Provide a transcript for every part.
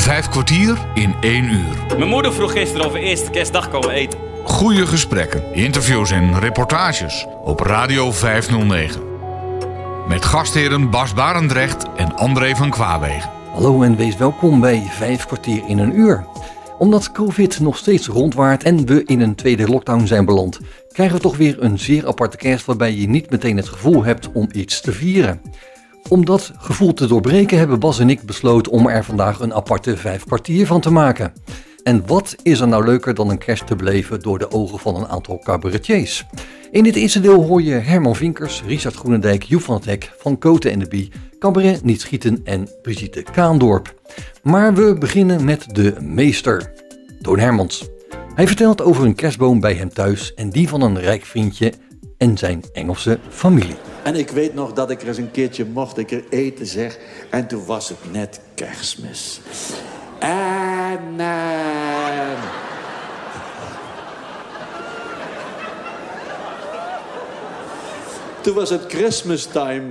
Vijf kwartier in één uur. Mijn moeder vroeg gisteren of we eerst kerstdag komen eten. Goede gesprekken, interviews en reportages op Radio 509. Met gastheren Bas Barendrecht en André van Kwaabegen. Hallo en wees welkom bij Vijf kwartier in een uur. Omdat COVID nog steeds rondwaart en we in een tweede lockdown zijn beland, krijgen we toch weer een zeer aparte kerst waarbij je niet meteen het gevoel hebt om iets te vieren. Om dat gevoel te doorbreken hebben Bas en ik besloten om er vandaag een aparte vijf kwartier van te maken. En wat is er nou leuker dan een kerst te beleven door de ogen van een aantal cabaretiers? In dit eerste deel hoor je Herman Vinkers, Richard Groenendijk, Joep van het Hek, Van Koten en de Bie, Cabaret Niet Schieten en Brigitte Kaandorp. Maar we beginnen met de meester, Toon Hermans. Hij vertelt over een kerstboom bij hem thuis en die van een rijk vriendje en zijn Engelse familie. En ik weet nog dat ik er eens een keertje mocht ik er eten zeg. En toen was het net kerstmis. En... eh, Toen was het Christmas time.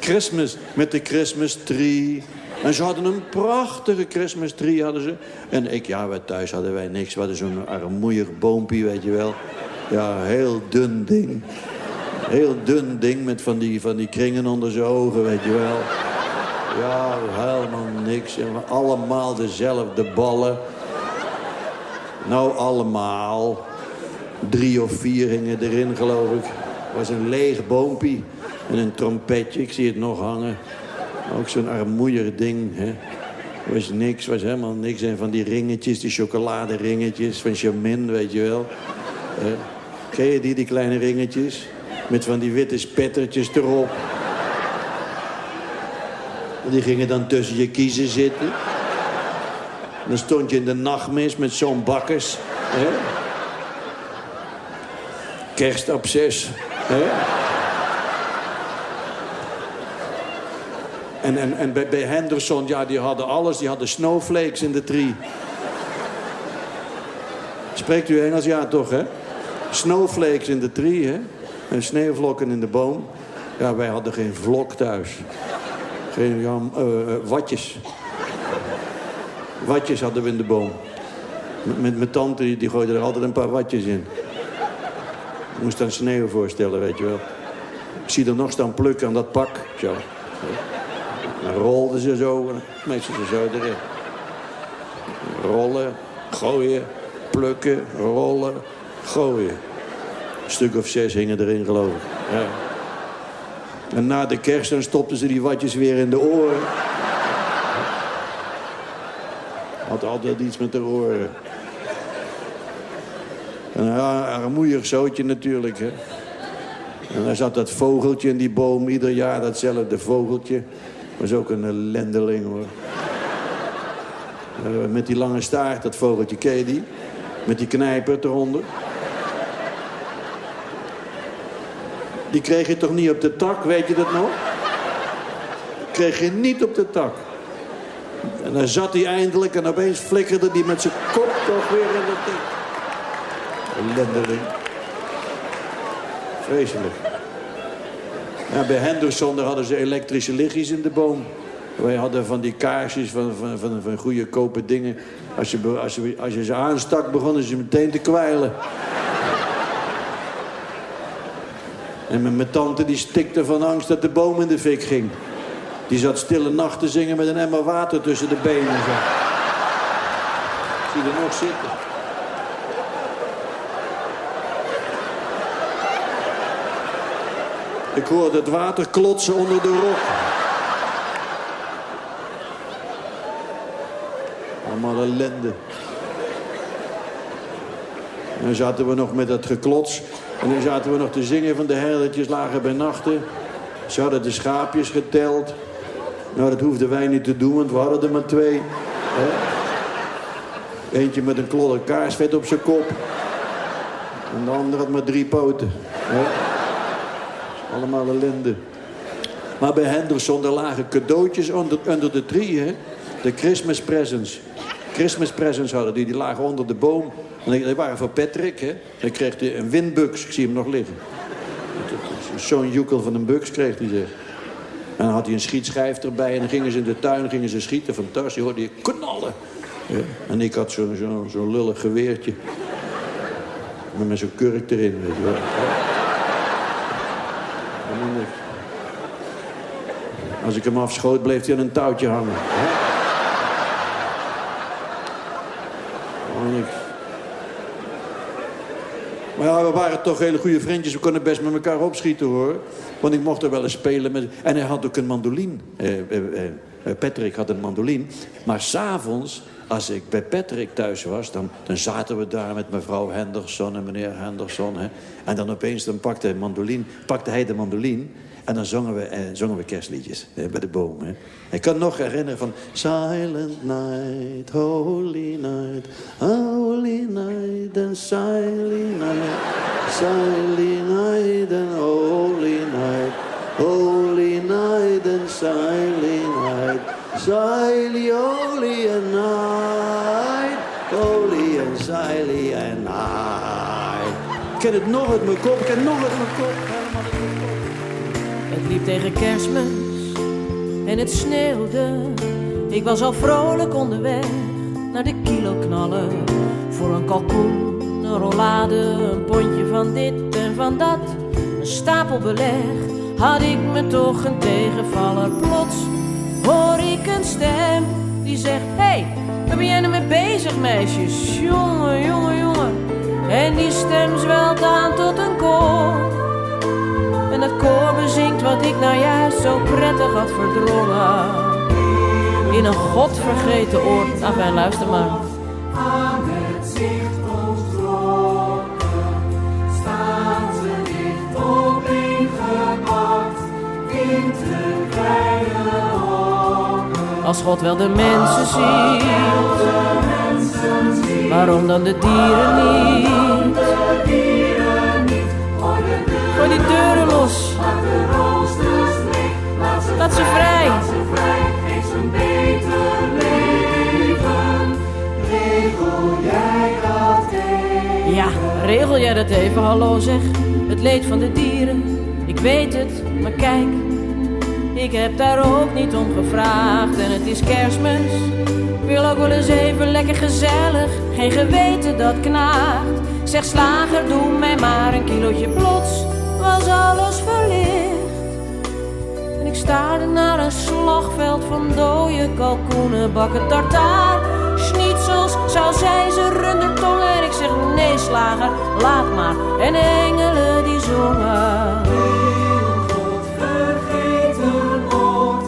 Christmas met de Christmas tree. En ze hadden een prachtige Christmas tree hadden ze. En ik, ja, wij thuis hadden wij niks. We hadden zo'n armoeig boompje, weet je wel. Ja, heel dun ding. Heel dun ding met van die, van die kringen onder zijn ogen, weet je wel. Ja, helemaal niks. En allemaal dezelfde ballen. Nou, allemaal. Drie of vier hingen erin, geloof ik. was een leeg boompie. En een trompetje, ik zie het nog hangen. Ook zo'n armoeier ding, hè. Was niks, was helemaal niks. En van die ringetjes, die chocoladeringetjes van Chamin, weet je wel. Eh, ken je die, die kleine ringetjes? Met van die witte spettertjes erop. Die gingen dan tussen je kiezen zitten. En dan stond je in de nachtmis met zo'n bakkers. Hè? Hè? En, en, en bij, bij Henderson, ja, die hadden alles. Die hadden snowflakes in de tree. Spreekt u Engels? Ja, toch, hè? Snowflakes in de tree, hè? En sneeuwvlokken in de boom. Ja, wij hadden geen vlok thuis. Geen, ja, eh, eh, watjes. Watjes hadden we in de boom. Met, mijn tante, die, die er altijd een paar watjes in. Ik moest dan sneeuw voorstellen, weet je wel. Ik zie er nog staan plukken aan dat pak. Zo. Dan rolden ze zo, meestal ze zo erin. Rollen, gooien, plukken, rollen, gooien. Stuk of zes hingen erin, geloof ik. Ja. En na de kerst dan stopten ze die watjes weer in de oren. Had altijd iets met de oren. Een armoeig zootje natuurlijk, hè. En daar zat dat vogeltje in die boom, ieder jaar datzelfde vogeltje. Was ook een ellendeling, hoor. Eh, Met die lange staart, dat vogeltje, ken die? Met die knijper eronder. Die kreeg je toch niet op de tak, weet je dat nog? Kreeg je niet op de tak. En dan zat hij eindelijk en opeens flikkerde hij met zijn kop toch weer in het ding. Ellendeling. Vreselijk. Bij Henderson hadden ze elektrische lichtjes in de boom. Wij hadden van die kaarsjes van, van, van, van goede kopen dingen. Als je, als, je, als je ze aanstak, begonnen ze meteen te kwijlen. En mijn, tante die stikte van angst dat de boom in de fik ging. Die zat stille nacht te zingen met een emmer water tussen de benen. Zo. Zie er nog zitten. Ik hoorde het water klotsen onder de rok. Allemaal ellende. En dan zaten we nog met dat geklots. En dan zaten we nog te zingen van de herdertjes lagen bij nachten. Ze hadden de schaapjes geteld. Nou, dat hoefden wij niet te doen, want we hadden er maar twee. Hè? Eentje met een klodder kaarsvet op zijn kop. En de ander had maar drie poten. Hè? Allemaal ellende. Maar bij Henderson, daar lagen cadeautjes onder, under de tree, hè. De Christmas presents. Christmas presents hadden die, die lagen onder de boom. En die die waren voor Patrick, hè. Dan kreeg hij een windbuks, ik zie hem nog liggen. Zo'n joekel van een buks kreeg hij, zeg. En dan had hij een schietschijf erbij en dan gingen ze in de tuin gingen ze schieten. Fantastisch, hoorde je knallen. Ja. En ik had zo'n zo, zo lullig geweertje. Met zo'n kurk erin, weet je wel. Als ik hem afschoot, bleef hij aan een touwtje hangen. Helemaal niks. Maar ja, we waren toch hele goede vriendjes. We konden best met elkaar opschieten, hoor. Want ik mocht er wel eens spelen met... En hij had ook een mandolin. Eh, eh, eh, Patrick had een mandolin. Maar s'avonds, als ik bij Patrick thuis was... Dan, zaten we daar met mevrouw Henderson en meneer Henderson. Hè. En dan opeens dan pakte, hij pakte hij de mandolin... En dan zongen we, eh, zongen we kerstliedjes eh, bij de boom. Ik kan nog herinneren van... Silent night, holy night, holy night and silent night. Silent night and holy night, holy night and silent night. Silent, holy and night, holy and silent night. Ik ken het nog uit mijn kop, ik ken het nog. Helemaal uit mijn kop. Het liep tegen kerstmis en het sneeuwde. Ik was al vrolijk onderweg naar de kiloknallen. Voor een kalkoen, een rollade, een pondje van dit en van dat. Een stapel beleg had ik me toch een tegenvaller. Plots hoor ik een stem die zegt: Hey, waar ben jij nou mee bezig, meisjes? Jongen, jongen, jongen. En die stem zwelt aan tot een koor. En het koor bezingt wat ik nou juist zo prettig had verdrongen. In een godvergeten oord. Enfin, luister maar. Aan het zicht ontrokken staan ze dicht opeengepakt in te kleine hokken. Als God wel de mensen ziet, waarom dan de dieren niet? Gooi die deuren los, laat ze vrij. Geef ze een Ja, regel jij dat even, hallo zeg. Het leed van de dieren, ik weet het, maar kijk. Ik heb daar ook niet om gevraagd en het is kerstmis. Ik wil ook wel eens even lekker gezellig, geen geweten dat knaagt. Zeg slager, doe mij maar een kilootje plots, was alles verlicht. En ik staarde naar een slagveld van dode kalkoenen, bakken tartaar. Schnitzels, sausijzen, rundertongen. En ik zeg nee slager, laat maar. En de engelen die zongen. Vergeten oord,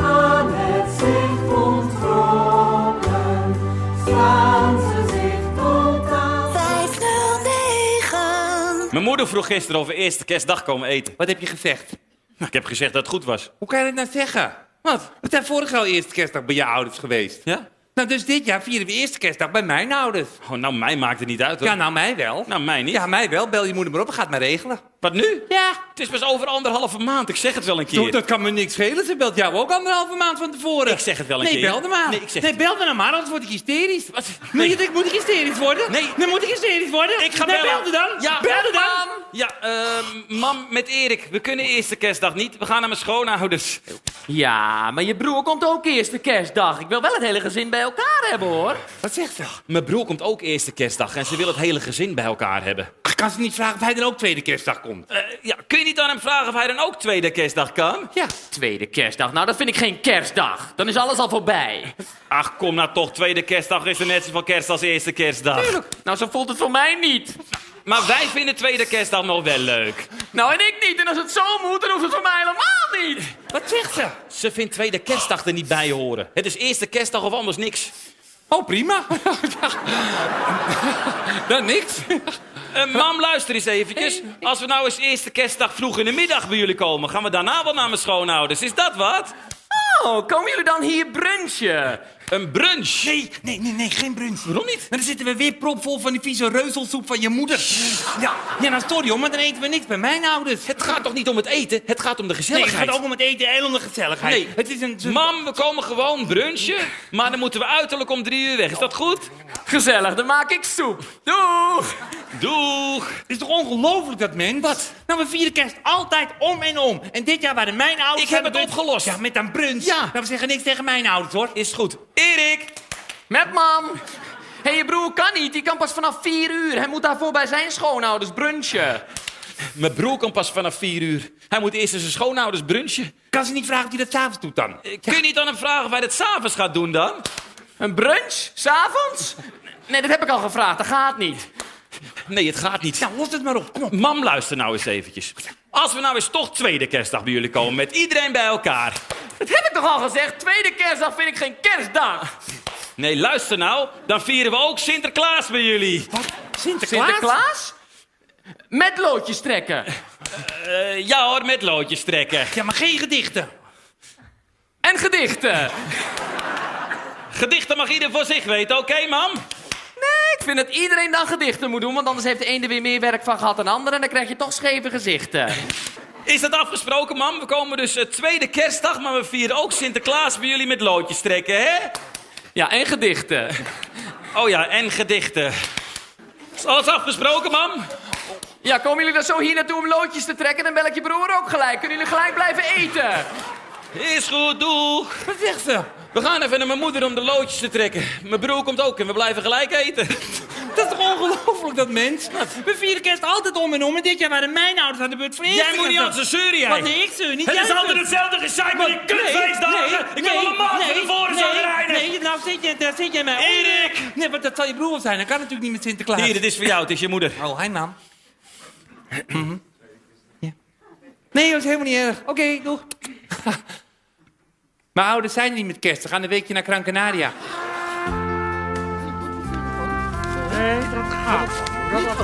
aan het zicht ontrokken, staan ze zich tot aan. 509. Mijn moeder vroeg gisteren of we eerste kerstdag komen eten. Wat heb je gezegd? Nou, ik heb gezegd dat het goed was. Hoe kan je dat nou zeggen? Wat? We zijn vorig jaar al eerste kerstdag bij jouw ouders geweest. Ja? Nou, dus dit jaar vieren we eerste kerstdag bij mijn ouders. Oh, nou, mij maakt het niet uit, hoor. Ja, nou mij wel. Nou, mij niet. Ja, mij wel. Bel je moeder maar op gaat maar regelen. Wat nu? Ja. Het is pas over anderhalve maand. Ik zeg het wel een keer. Dat kan me niks schelen. Ze belt jou ook anderhalve maand van tevoren. Ik zeg het wel een nee, keer. bel dan maar. Nee, ik zeg nee, het- bel dan nou maar, anders word ik hysterisch. Wat? Nee. Nee. moet ik hysterisch worden? Nee. Dan moet ik hysterisch worden? Ik ga nee, bellen. bel dan. Ja, bel dan. mam. Ja, eh, mam met Erik. We kunnen eerste kerstdag niet. We gaan naar mijn schoonouders. Ja, maar je broer komt ook eerste kerstdag. Ik wil wel het hele gezin bij elkaar hebben, hoor. Wat zegt ze? Mijn broer komt ook eerste kerstdag en ze wil het hele gezin bij elkaar hebben. Ach, kan ze niet vragen of hij dan ook tweede kerstdag komt? Eh, ja, kun je niet aan hem vragen of hij dan ook tweede kerstdag kan? Ja. Tweede kerstdag, nou dat vind ik geen kerstdag. Dan is alles al voorbij. Ach, kom nou toch. Tweede kerstdag is er net zoveel kerst als eerste kerstdag. Nou, zo voelt het voor mij niet. Maar wij vinden tweede kerstdag nog wel leuk. Nou, en ik niet. En als het zo moet, dan hoeft het voor mij helemaal niet. Wat zegt ze? Ze vindt tweede kerstdag er niet bij horen. Het is eerste kerstdag of anders niks. Oh, prima. Dan niks. Eh, mam, luister eens eventjes. Als we nou eens eerste kerstdag vroeg in de middag bij jullie komen... gaan we daarna wel naar mijn schoonouders. Is dat wat? Oh, komen jullie dan hier brunchen? Een brunch? Nee, nee, nee, nee, geen brunch. Waarom niet? Maar dan zitten we weer propvol van die vieze reuzelsoep van je moeder. Ja, ja nou sorry hoor, maar dan eten we niks bij mijn ouders. Het gaat toch niet om het eten? Het gaat om de Nee, het gezelligheid. gaat ook om het eten en om de gezelligheid. Nee. Het is een... Mam, we komen gewoon brunchen. Maar dan moeten we uiterlijk om drie uur weg. Is dat goed? Gezellig, dan maak ik soep. Doeg! Doeg! Het is toch ongelooflijk dat mens? Wat? Nou, we vieren kerst altijd om en om. En dit jaar waren mijn ouders... Ik heb het opgelost. Ja, met een brunch. Ja. Nou, we zeggen niks tegen mijn ouders, hoor. Is goed. Erik! Met mam. Hé, hey, je broer kan niet. Die kan pas vanaf 4 uur. Hij moet daarvoor bij zijn schoonouders brunchen. Mijn broer komt pas vanaf 4 uur. Hij moet eerst in zijn schoonouders brunchen. Kan ze niet vragen of hij dat s'avonds doet dan? Eh, Kun je niet aan hem vragen of hij dat s'avonds gaat doen dan? Een brunch? S'avonds? Nee, dat heb ik al gevraagd. Dat gaat niet. Nee, het gaat niet. Nou, los het maar op. Kom op. Mam, luister nou eens eventjes. Als we nou eens toch tweede kerstdag bij jullie komen, met iedereen bij elkaar. Dat heb ik toch al gezegd? Tweede kerstdag vind ik geen kerstdag. Nee, luister nou. Dan vieren we ook Sinterklaas bij jullie. Sinterklaas? Sinterklaas? Met loodjes trekken. Eh, ja hoor, met loodjes trekken. Ja, maar geen gedichten. En gedichten. Gedichten mag ieder voor zich weten, oké mam? Ik vind dat iedereen dan gedichten moet doen, want anders heeft de ene er weer meer werk van gehad dan de andere en dan krijg je toch scheve gezichten. Is dat afgesproken, mam? We komen dus eh, tweede kerstdag, maar we vieren ook Sinterklaas bij jullie met loodjes trekken, hè? Ja, en gedichten. Oh ja, en gedichten. Is alles afgesproken, mam? Ja, komen jullie dan zo hier naartoe om loodjes te trekken? Dan bel ik je broer ook gelijk. Kunnen jullie gelijk blijven eten? Is goed, doeg. Wat zegt ze? We gaan even naar mijn moeder om de loodjes te trekken. Mijn broer komt ook en we blijven gelijk eten. Dat is toch ongelooflijk, dat mens? We vieren kerst altijd om en om. En dit jaar waren mijn ouders aan de beurt voor Jij moet niet aan zijn zeuren, jij. Wat nee, ik zeur niet. Het is altijd zeurt. hetzelfde gezeik met die kutfeestdagen. Ik wil allemaal van de voren nee, nee, nee, nou zit je, daar zit jij mij Erik! Nee, want dat zal je broer wel zijn. Dat kan natuurlijk niet met Sinterklaas. Hier, dit is voor jou, het is je moeder. Oh, hij naam. Ja. Nee, dat is helemaal niet erg. Oké, doeg. Mijn ouders zijn er niet met kerst. Ze gaan een weekje naar Gran Canaria. Nee, dat gaat. Dat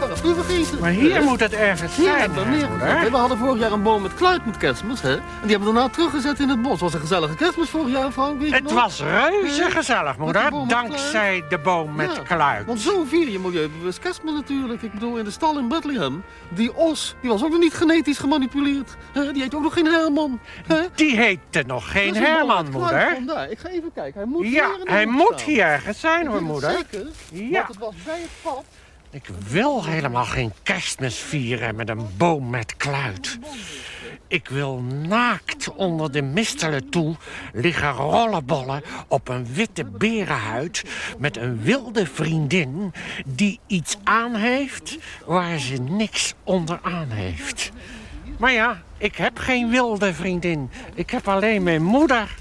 gaat vergeten. Maar hier moet het ergens Hier zijn. hè. We hadden vorig jaar een boom met kluit met kerstmis, hè? En die hebben we daarna teruggezet in het bos. Het was een gezellige kerstmis vorig jaar, Frank, weet je Het nog? was reuze gezellig, moeder. Dankzij de boom met Ja, kluit. Want zo vier je milieubewust kerstmis natuurlijk. Ik bedoel, in de stal in Bethlehem, die os, die was ook nog niet genetisch gemanipuleerd. hè? Die heet ook nog geen Herman. hè? Die heette nog geen Herman, moeder. vandaar. Ik ga even kijken. Hij moet hier Ja, de hij moet staan. hier ergens zijn, hoor, moeder. Zeker, Ja. want het was bij het pad. Ik wil helemaal geen kerstmis vieren met een boom met kluit. Ik wil naakt onder de mistelen toe liggen rollenbollen op een witte berenhuid met een wilde vriendin die iets aan heeft waar ze niks onderaan heeft. Maar ja, ik heb geen wilde vriendin. Ik heb alleen mijn moeder.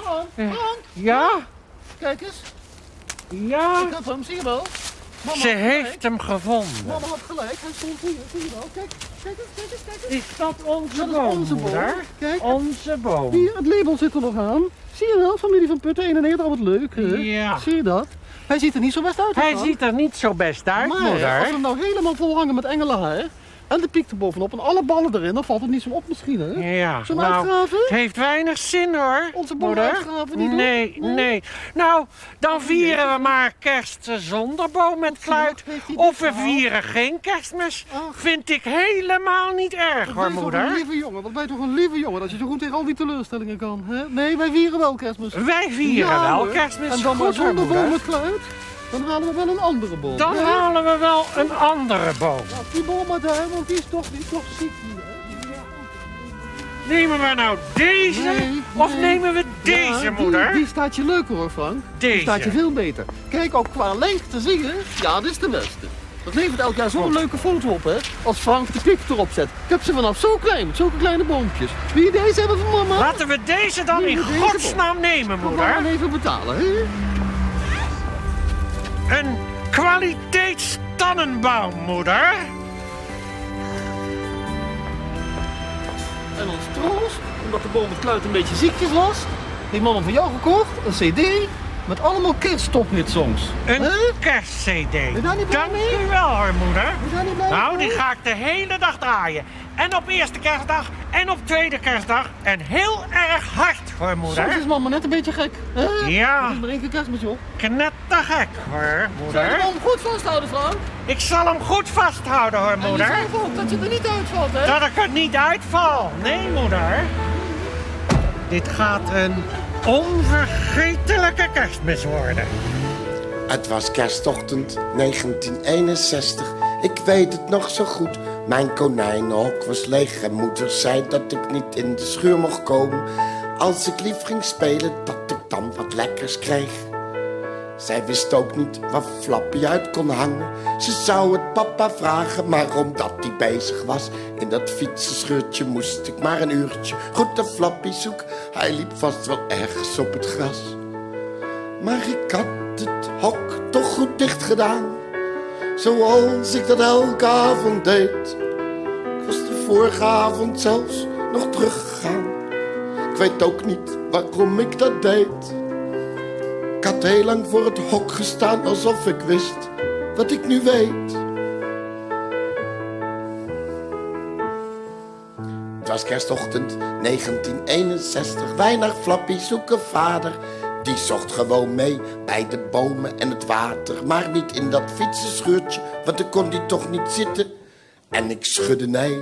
Frank, Frank, Ja, kijk eens. ja, Ik had hem, zie je wel? Mama ze heeft hem gevonden. Mama had gelijk, hij stond hier, zie je wel? Kijk, kijk eens, kijk eens, kijk eens. Is dat onze Dat is boom, onze boom. moeder? Kijk. Onze boom. Hier, het label zit er nog aan. Zie je wel, familie van Putten, 91, wat leuk, hè? Ja. Zie je dat? Hij ziet er niet zo best uit. Hij ziet er niet zo best uit, maar als moeder. we hem nou helemaal vol hangen met engelenhaar... en de piek er bovenop en alle ballen erin, dan valt het niet zo op misschien, hè? Ja, we nou, uitgraven? het heeft weinig zin hoor. Onze boom moeder. uitgraven niet. Nee, nee. Nou, dan vieren we maar kerst zonder boom met kluit. Of we vieren geen kerstmis. Vind ik helemaal niet erg Wat hoor, ben je toch een moeder. lieve jongen, wat ben je toch een lieve jongen... dat je zo goed tegen al die teleurstellingen kan, hè? Nee, wij vieren wel kerstmis. Wij vieren Ja, wel kerstmis. En dan maar zonder boom moeder. met kluit. Dan halen we wel een andere boom. Dan hè? halen we wel een andere boom. Ja, die boom maar daar, want die is toch, die is toch ziek hier? Nemen we nou deze? Nee, of nee. nemen we deze, die- moeder? Die staat je leuker hoor, Frank. Deze. Die staat je veel beter. Kijk, ook qua lengte zie je, ja, dit is de beste. Dat levert elk jaar zo'n leuke foto op, hè? Als Frank de pik erop zet. Ik heb ze vanaf zo klein, met zulke kleine boompjes. Wil je deze hebben van mama? Laten we deze dan in godsnaam nemen, Moet moeder. maar even betalen, hè? Een kwaliteitstannenbaum, moeder. En als troost, omdat de boom kluit een beetje ziekjes was, heeft mama voor jou gekocht een cd met allemaal kersttophitsongs. Een kerst-cd. je daar niet blij Dank mee? u wel, hoor, moeder. Ben niet blij Nou, mee? die ga ik de hele dag draaien. En op eerste kerstdag en op tweede kerstdag. En heel erg hard, hoor, Soms moeder. is mama net een beetje gek. Hè? Ja. Dat is maar één keer kerstmis, joh. Knettergek, hoor, je moeder. boom goed vasthouden, Frank? Ik zal hem goed vasthouden, hoor, En je moeder. ook, dat je er niet uitvalt, hè? Dat ik er niet uitval. Nee, moeder. Dit gaat een onvergetelijke kerstmis worden. Het was kerstochtend 1961. Ik weet het nog zo goed. Mijn konijnenhok was leeg en moeder zei dat ik niet in de schuur mocht komen. Als ik lief ging spelen, dat ik dan wat lekkers kreeg. Zij wist ook niet waar Flappy uit kon hangen. Ze zou het papa vragen, maar omdat hij bezig was in dat fietsenscheurtje, moest ik maar een uurtje goed naar Flappy zoeken. Hij liep vast wel ergens op het gras. Maar ik had het hok toch goed dicht gedaan, zoals ik dat elke avond deed. Ik was de vorige avond zelfs nog teruggegaan. Ik weet ook niet waarom ik dat deed. Ik had heel lang voor het hok gestaan alsof ik wist wat ik nu weet. Het was kerstochtend 1961. Wij naar Flappy zoeken vader. Die zocht gewoon mee bij de bomen en het water. Maar niet in dat fietsenschuurtje, want dan kon die toch niet zitten. En ik schudde nee.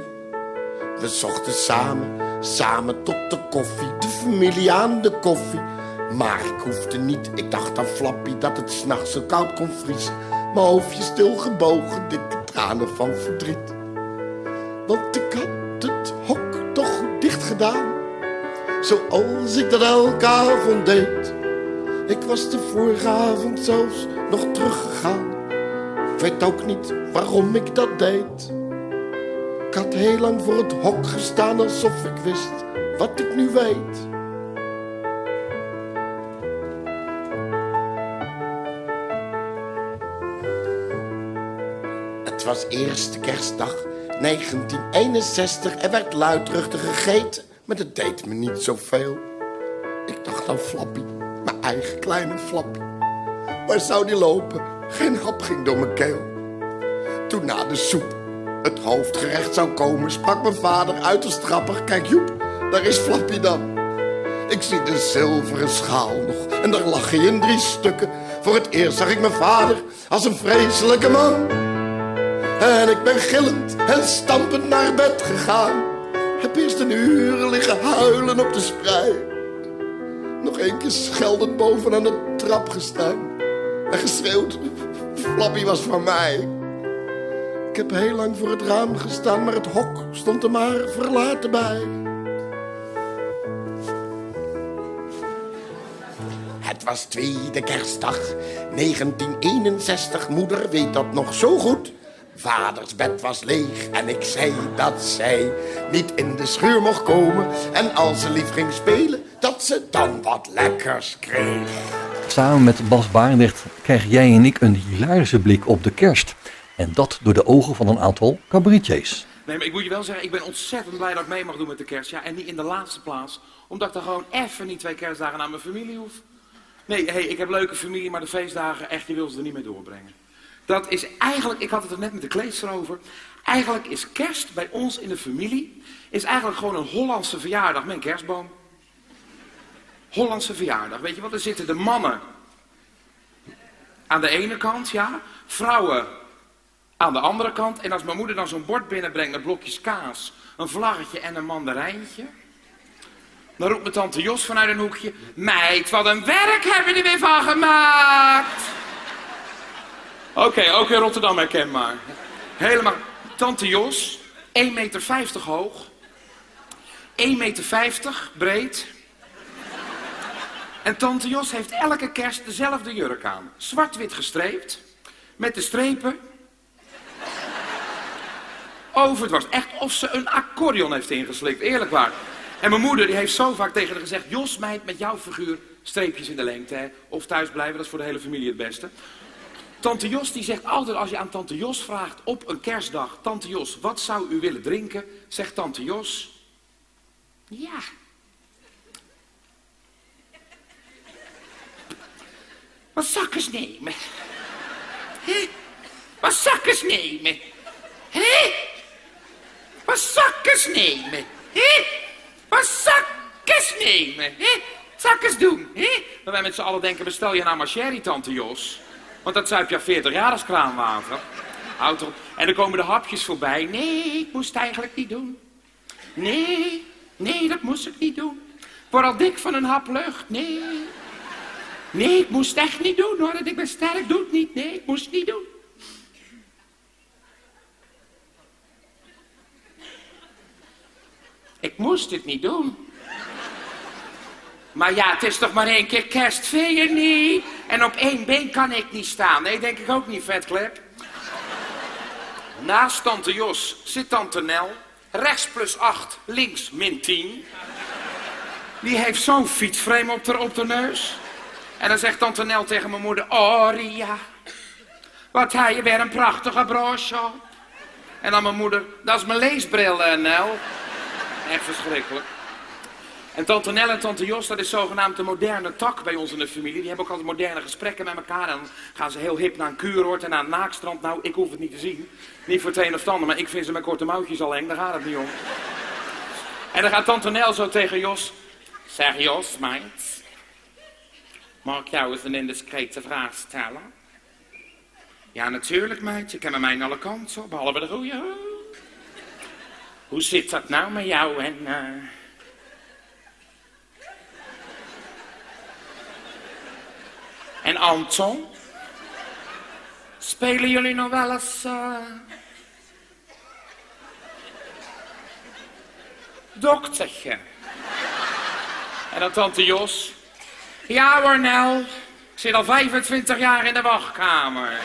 We zochten samen, samen tot de koffie. De familie aan de koffie. Maar ik hoefde niet, ik dacht aan Flappy dat het s'nachts zo koud kon vriezen. Mijn hoofdje stilgebogen, dikke tranen van verdriet. Want ik had het hok toch goed dicht gedaan. Zoals ik dat elke avond deed. Ik was de vorige avond zelfs nog teruggegaan. Ik weet ook niet waarom ik dat deed. Ik had heel lang voor het hok gestaan alsof ik wist wat ik nu weet. Het was eerste kerstdag 1961. Er werd luidruchtig gegeten, maar dat deed me niet zoveel. Ik dacht aan Flappy, mijn eigen kleine Flappy. Waar zou die lopen? Geen hap ging door mijn keel. Toen na de soep het hoofdgerecht zou komen, sprak mijn vader uiterst grappig. Kijk Joep, daar is Flappy dan. Ik zie de zilveren schaal nog en daar lag hij in drie stukken. Voor het eerst zag ik mijn vader als een vreselijke man. En ik ben gillend en stampend naar bed gegaan. Heb eerst een uur liggen huilen op de sprei. Nog een keer scheldend bovenaan de trap gestaan. En geschreeuwd, Flappy was van mij. Ik heb heel lang voor het raam gestaan, maar het hok stond er maar verlaten bij. Het was tweede kerstdag, 1961. Moeder weet dat nog zo goed. Vaders bed was leeg en ik zei dat zij niet in de schuur mocht komen. En als ze lief ging spelen, dat ze dan wat lekkers kreeg. Samen met Bas Barendrecht krijgen jij en ik een hilarische blik op de kerst. En dat door de ogen van een aantal cabaretiers. Nee, maar ik moet je wel zeggen, ik ben ontzettend blij dat ik mee mag doen met de kerst. Ja, en niet in de laatste plaats, omdat ik dan gewoon even niet twee kerstdagen naar mijn familie hoef. Nee, hey, ik heb leuke familie, maar de feestdagen, echt, die wil ze er niet mee doorbrengen. Dat is eigenlijk, ik had het er net met de kleedster over. Eigenlijk is kerst bij ons in de familie, is eigenlijk gewoon een Hollandse verjaardag een kerstboom. Hollandse verjaardag, weet je wat? Er zitten de mannen aan de ene kant, ja. Vrouwen aan de andere kant. En als mijn moeder dan zo'n bord binnenbrengt met blokjes kaas, een vlaggetje en een mandarijntje. Dan roept mijn tante Jos vanuit een hoekje. Meid, wat een werk hebben we er weer van gemaakt. Oké, ook in Rotterdam herkenbaar. Helemaal. Tante Jos, 1,50 meter hoog. 1,50 meter breed. En tante Jos heeft elke kerst dezelfde jurk aan. Zwart-wit gestreept. Met de strepen. Over het was. Echt of ze een accordeon heeft ingeslikt. Eerlijk waar. En mijn moeder die heeft zo vaak tegen haar gezegd... Jos, meid, met jouw figuur streepjes in de lengte. Of thuis blijven, dat is voor de hele familie het beste. Tante Jos die zegt altijd als je aan tante Jos vraagt op een kerstdag... Tante Jos, wat zou u willen drinken? Zegt tante Jos... Ja. Wat zakkers nemen. Hé? Wat zakkers nemen. Hé? Wat zakkers nemen. Hé? Wat zakkers nemen. Hé? Zakkers doen. Hé? Dat wij met z'n allen denken, bestel je nou maar sherry, tante Jos. Want dat zuip je al 40 jaar als kraanwater. Erop. En dan komen de hapjes voorbij. Nee, ik moest eigenlijk niet doen. Nee, nee, dat moest ik niet doen. Word al dik van een hap lucht. Nee. Nee, ik moest echt niet doen hoor. Ik ben sterk, doe het niet. Nee, ik moest niet doen. Ik moest het niet doen. Maar ja, het is toch maar één keer kerst, vind je niet? En op één been kan ik niet staan. Nee, denk ik ook niet, vetklep. Naast tante Jos zit tante Nel. Rechts plus 8, links min 10. Die heeft zo'n fietsframe op de, op de neus. En dan zegt tante Nel tegen mijn moeder... Oh, Ria, wat heb je weer een prachtige broche. En dan mijn moeder... Dat is mijn leesbril, eh, Nel. Echt verschrikkelijk. En tante Nel en tante Jos, dat is zogenaamd de moderne tak bij ons in de familie. Die hebben ook altijd moderne gesprekken met elkaar. En dan gaan ze heel hip naar een kuuroord en naar een naakstrand. Nou, ik hoef het niet te zien. Niet voor het een of ander, maar ik vind ze met korte mouwtjes al eng. Daar gaat het niet om. En dan gaat tante Nel zo tegen Jos. Zeg Jos, meid. Mag ik jou eens een indiscrete vraag stellen? Ja, natuurlijk, meid. Je kent mij aan alle kanten, behalve de goeie. Hoe zit dat nou met jou en... eh, En Anton? Spelen jullie nog wel eens... eh, Doktertje. En dan tante Jos. Ja hoor, Nel. Ik zit al 25 jaar in de wachtkamer.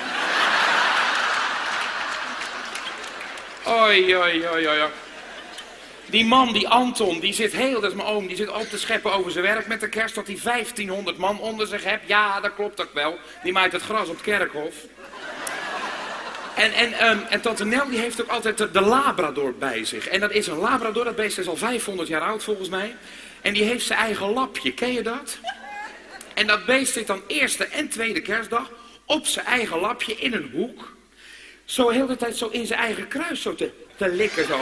Oei, oei, oei, oei. Die man, die Anton, die zit heel, dat is mijn oom, die zit op te scheppen over zijn werk met de kerst, dat hij 1500 man onder zich heeft. Ja, dat klopt ook wel. Die maait het gras op het kerkhof. En, en, ehm, en tante Nel die heeft ook altijd de, de Labrador bij zich. En dat is een Labrador, dat beest is al 500 jaar oud volgens mij. En die heeft zijn eigen lapje, ken je dat? En dat beest zit dan eerste en tweede kerstdag op zijn eigen lapje in een hoek. Zo heel de tijd zo in zijn eigen kruis zo te, te likken zo.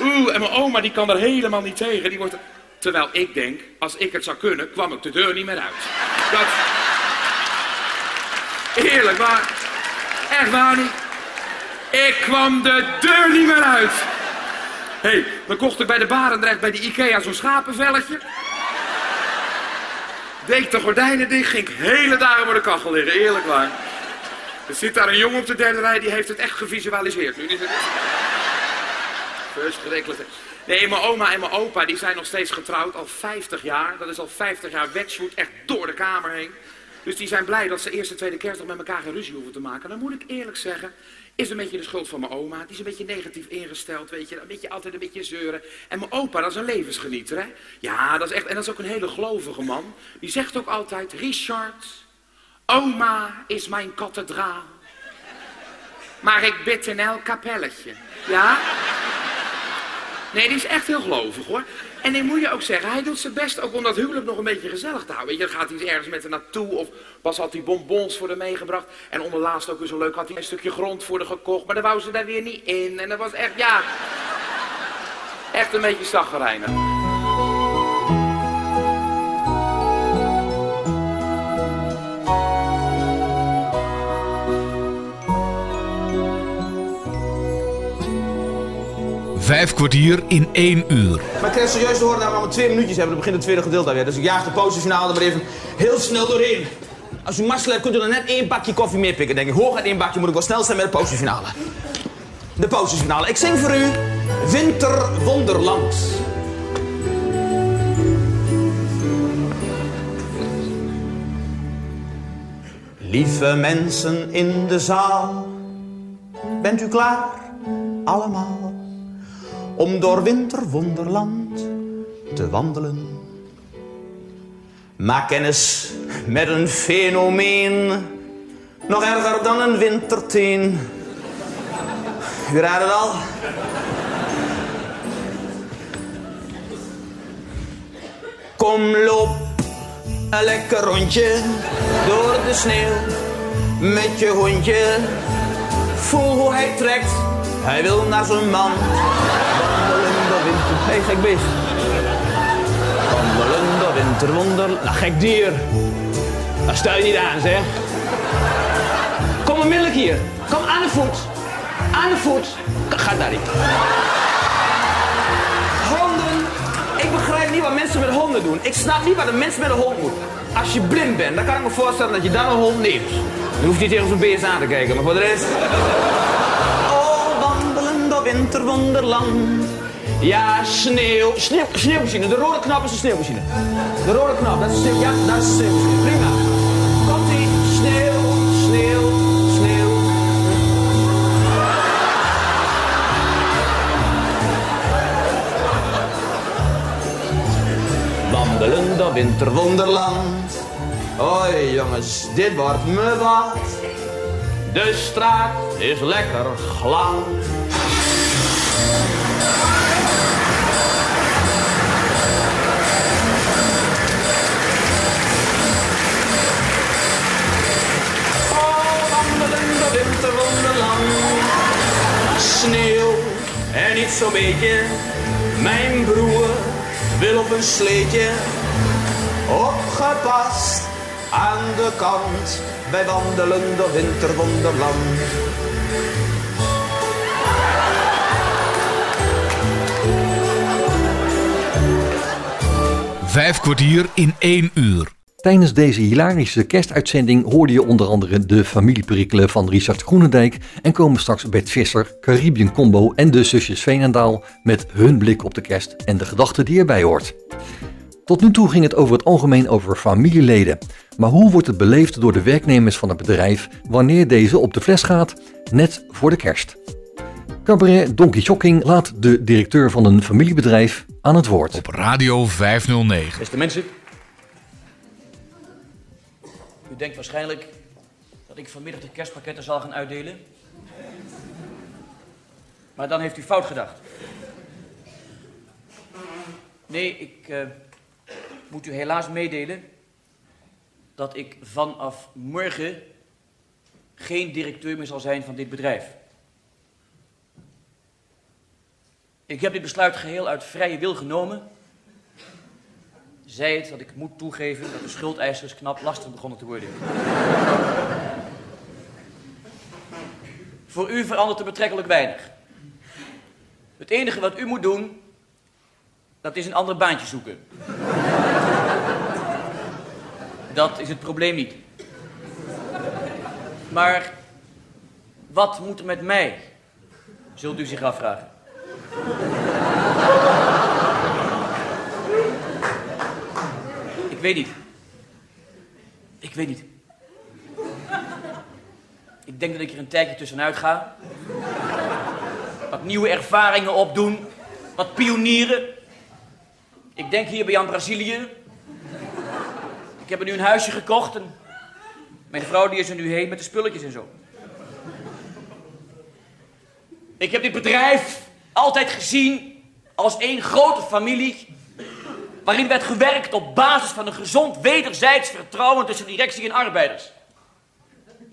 Oeh, en mijn oma die kan er helemaal niet tegen. Die wordt er- Terwijl ik denk, als ik het zou kunnen, kwam ik de deur niet meer uit. Dat... Eerlijk waar. Echt waar niet. Ik kwam de deur niet meer uit. Hé, hey, dan kocht ik bij de Barendrecht bij de Ikea zo'n schapenvelletje. Deed de gordijnen dicht, ging ik hele dagen voor de kachel liggen. Eerlijk waar. Er zit daar een jongen op de derde rij, die heeft het echt gevisualiseerd. Nu. Verschrikkelijk. Nee, mijn oma en mijn opa die zijn nog steeds getrouwd, al 50 jaar. Dat is al 50 jaar wedgwoed, echt door de kamer heen. Dus die zijn blij dat ze eerste en tweede kerstdag met elkaar geen ruzie hoeven te maken. Dan moet ik eerlijk zeggen, is een beetje de schuld van mijn oma. Die is een beetje negatief ingesteld, weet je. Een beetje altijd een beetje zeuren. En mijn opa, dat is een levensgenieter, hè. Ja, dat is echt, en dat is ook een hele gelovige man. Die zegt ook altijd, Richard, oma is mijn kathedraal. Maar ik bid in elk kapelletje. Ja? Nee, die is echt heel gelovig hoor. En ik moet je ook zeggen, hij doet zijn best ook om dat huwelijk nog een beetje gezellig te houden. Weet je, dan gaat hij ergens met haar naartoe of pas had hij bonbons voor haar meegebracht. En onderlaatst ook weer zo leuk had hij een stukje grond voor haar gekocht, maar dan wou ze daar weer niet in. En dat was echt, ja, echt een beetje zaggerijnig. Vijf kwartier in één uur. Maar ik krijg serieus te horen dat we maar twee minuutjes hebben. Dan begint het tweede gedeelte alweer. Dus ik jaag de pauzefinale maar even heel snel doorheen. Als u mazzel hebt, kunt u er net één bakje koffie meer pikken. Denk ik, hooguit één bakje moet ik wel snel zijn met de pauzefinale. De pauzefinale. Ik zing voor u Winter Wonderland. Lieve mensen in de zaal, bent u klaar? Allemaal om door winterwonderland te wandelen. Maak kennis met een fenomeen, nog erger dan een winterteen. U raadt het al? Kom, loop een lekker rondje door de sneeuw met je hondje. Voel hoe hij trekt, hij wil naar zijn man. Hey, gek beest. Wandelende winterwonder... Nou, gek dier. Dat stel je niet aan, zeg. Kom onmiddellijk hier. Kom aan de voet. Aan de voet. Ga daar niet. Honden. Ik begrijp niet wat mensen met honden doen. Ik snap niet wat een mens met een hond moet. Als je blind bent, dan kan ik me voorstellen dat je dan een hond neemt. Dan hoef je niet tegen zo'n beest aan te kijken, maar voor de rest... Oh, wandelend door winterwonderland. Ja, sneeuw. Sneeuw, sneeuwmachine. De rode knop is de sneeuwmachine. De rode knop, dat is sneeuw. Ja, dat is de sneeuwmachine. Prima. Komt-ie. Sneeuw, sneeuw, sneeuw. Wandelen door winterwonderland. Hoi jongens, dit wordt me wat. De straat is lekker glad. Zo'n beetje. Mijn broer wil op een sleetje. Opgepast aan de kant. Wij wandelen door winterwonderland. Vijf kwartier in één uur. Tijdens deze hilarische kerstuitzending hoorde je onder andere de familieperikelen van Richard Groenendijk en komen straks Bert Visser, Caribbean Combo en de zusjes Veenendaal met hun blik op de kerst en de gedachten die erbij hoort. Tot nu toe ging het over het algemeen over familieleden. Maar hoe wordt het beleefd door de werknemers van het bedrijf wanneer deze op de fles gaat, net voor de kerst? Cabaret Donkey Shocking laat de directeur van een familiebedrijf aan het woord. Op Radio 509. Beste mensen. U denkt waarschijnlijk dat ik vanmiddag de kerstpakketten zal gaan uitdelen. Maar dan heeft u fout gedacht. Nee, ik eh, moet u helaas meedelen dat ik vanaf morgen geen directeur meer zal zijn van dit bedrijf. Ik heb dit besluit geheel uit vrije wil genomen. Zij het dat ik moet toegeven dat de schuldeisers knap lastig begonnen te worden. Voor u verandert er betrekkelijk weinig. Het enige wat u moet doen, dat is een ander baantje zoeken. Dat is het probleem niet. Maar wat moet er met mij? Zult u zich afvragen. Weet niet. Ik weet niet. Ik denk dat ik er een tijdje tussenuit ga. Wat nieuwe ervaringen opdoen. Wat pionieren. Ik denk hier aan Brazilië. Ik heb er nu een huisje gekocht en mijn vrouw die is er nu heen met de spulletjes en zo. Ik heb dit bedrijf altijd gezien als één grote familie waarin werd gewerkt op basis van een gezond wederzijds vertrouwen tussen directie en arbeiders.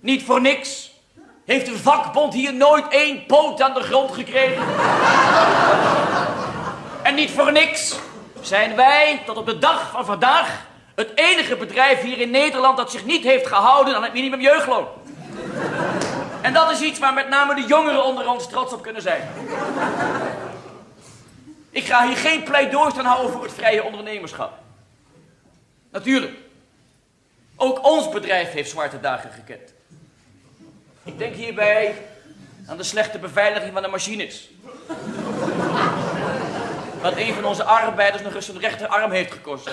Niet voor niks heeft de vakbond hier nooit één poot aan de grond gekregen. en niet voor niks zijn wij tot op de dag van vandaag het enige bedrijf hier in Nederland dat zich niet heeft gehouden aan het minimum jeugdloon. En dat is iets waar met name de jongeren onder ons trots op kunnen zijn. Ik ga hier geen pleidooi staan houden voor het vrije ondernemerschap. Natuurlijk. Ook ons bedrijf heeft zwarte dagen gekend. Ik denk hierbij aan de slechte beveiliging van de machines. Wat een van onze arbeiders nog eens zijn rechterarm heeft gekost.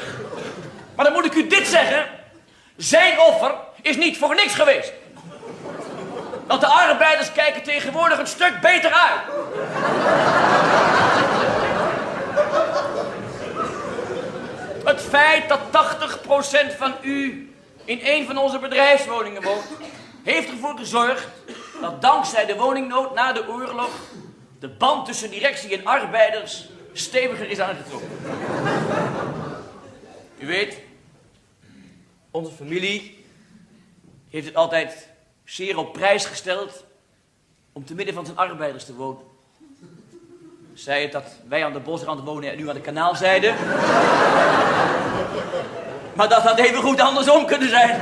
Maar dan moet ik u dit zeggen. Zijn offer is niet voor niks geweest. Want de arbeiders kijken tegenwoordig een stuk beter uit. Het feit dat 80% van u in een van onze bedrijfswoningen woont, heeft ervoor gezorgd dat dankzij de woningnood na de oorlog de band tussen directie en arbeiders steviger is aangetrokken. U weet, onze familie heeft het altijd zeer op prijs gesteld om te midden van zijn arbeiders te wonen. Zij het dat wij aan de bosrand wonen en u aan de kanaalzijde. Maar dat had even goed andersom kunnen zijn.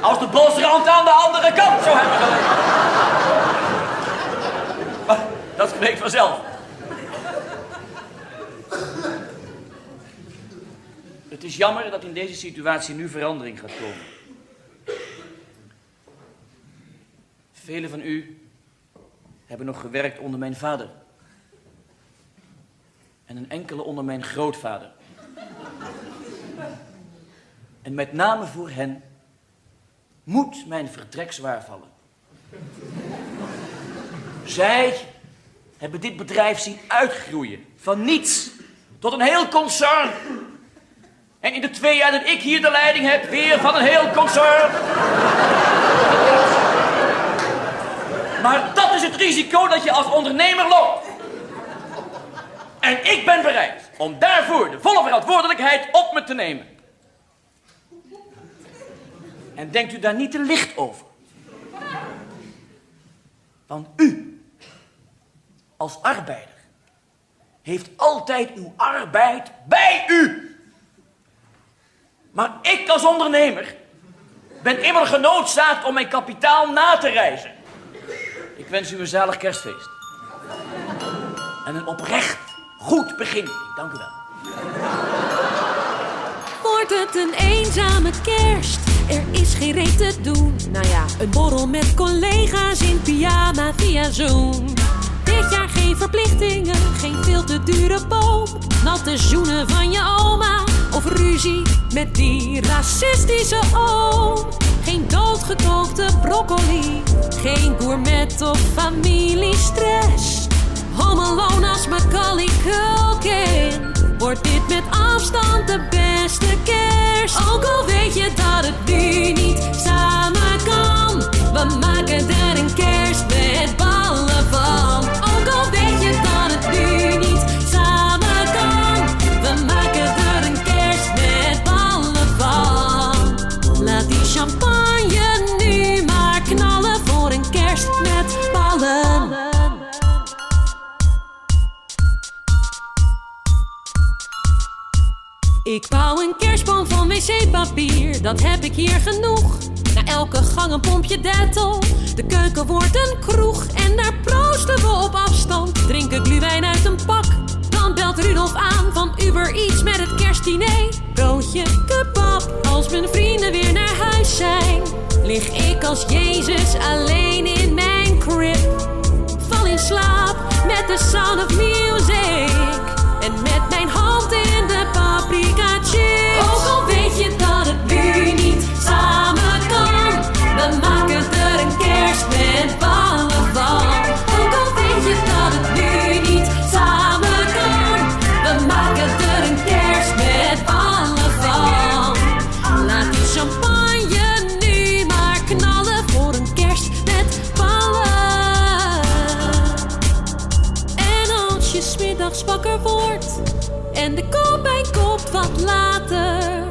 Als de bosrand aan de andere kant zou hebben gelegen. Maar dat spreekt vanzelf. Het is jammer dat in deze situatie nu verandering gaat komen. Velen van u hebben nog gewerkt onder mijn vader. En een enkele onder mijn grootvader. En met name voor hen moet mijn vertrek zwaar vallen. Zij hebben dit bedrijf zien uitgroeien. Van niets tot een heel concern. En in de twee jaar dat ik hier de leiding heb, weer van een heel concern. Maar dat is het risico dat je als ondernemer loopt. En ik ben bereid om daarvoor de volle verantwoordelijkheid op me te nemen. En denkt u daar niet te licht over. Want u, als arbeider, heeft altijd uw arbeid bij u. Maar ik als ondernemer ben immer genoodzaakt om mijn kapitaal na te reizen. Ik wens u een zalig kerstfeest. En een oprecht goed begin. Dank u wel. Wordt het een eenzame kerst? Er is geen reet te doen. Nou ja, een borrel met collega's in pyjama via Zoom. Dit jaar geen verplichtingen, geen veel te dure boom. Natte zoenen van je oma of ruzie met die racistische oom. Geen doodgekookte broccoli, geen gourmet of familiestress. Home Alone als Macaulay Culkin. Wordt dit met afstand de beste kerst? Ook al weet je dat het nu niet samen kan We maken er een kerst met Ik bouw een kerstboom van wc-papier, dat heb ik hier genoeg. Na elke gang een pompje dettel, de keuken wordt een kroeg. En daar proosten we op afstand, drinken gluwijn uit een pak. Dan belt Rudolf aan van Uber Eats met het kerstdiner. Broodje kebab, als mijn vrienden weer naar huis zijn. Lig ik als Jezus alleen in mijn crib. Val in slaap met de sound of music. En met mijn hand in de paprika wakker wordt en de kopijn komt wat later,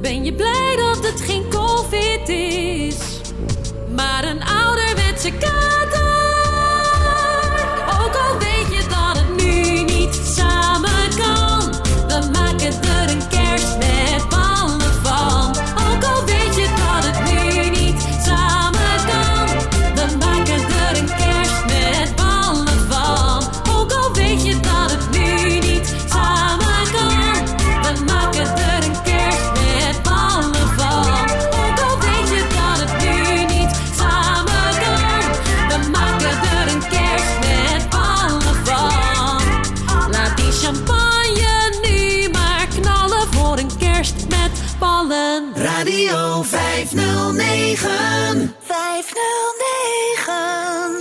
ben je blij dat het geen COVID is, maar een ouderwetse kater.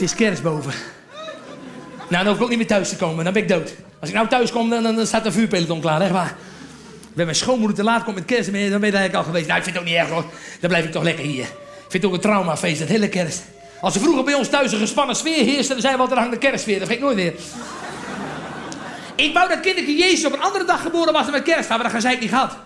Is kerst boven. Nou, dan hoef ik ook niet meer thuis te komen. Dan ben ik dood. Als ik nou thuis kom, dan, dan, staat de vuurpeloton klaar. Echt waar. Bij mijn schoonmoeder te laat komt met kerst, dan ben je ben eigenlijk al geweest. Nou, ik vind het ook niet erg hoor. Dan blijf ik toch lekker hier. Ik vind het ook een traumafeest, dat hele kerst. Als er vroeger bij ons thuis een gespannen sfeer heerste, dan zeiden we altijd, hangt de kerstsfeer. Dat ga ik nooit weer. Ik wou dat kindertje Jezus op een andere dag geboren was dan met kerst. Maar dat het niet gehad.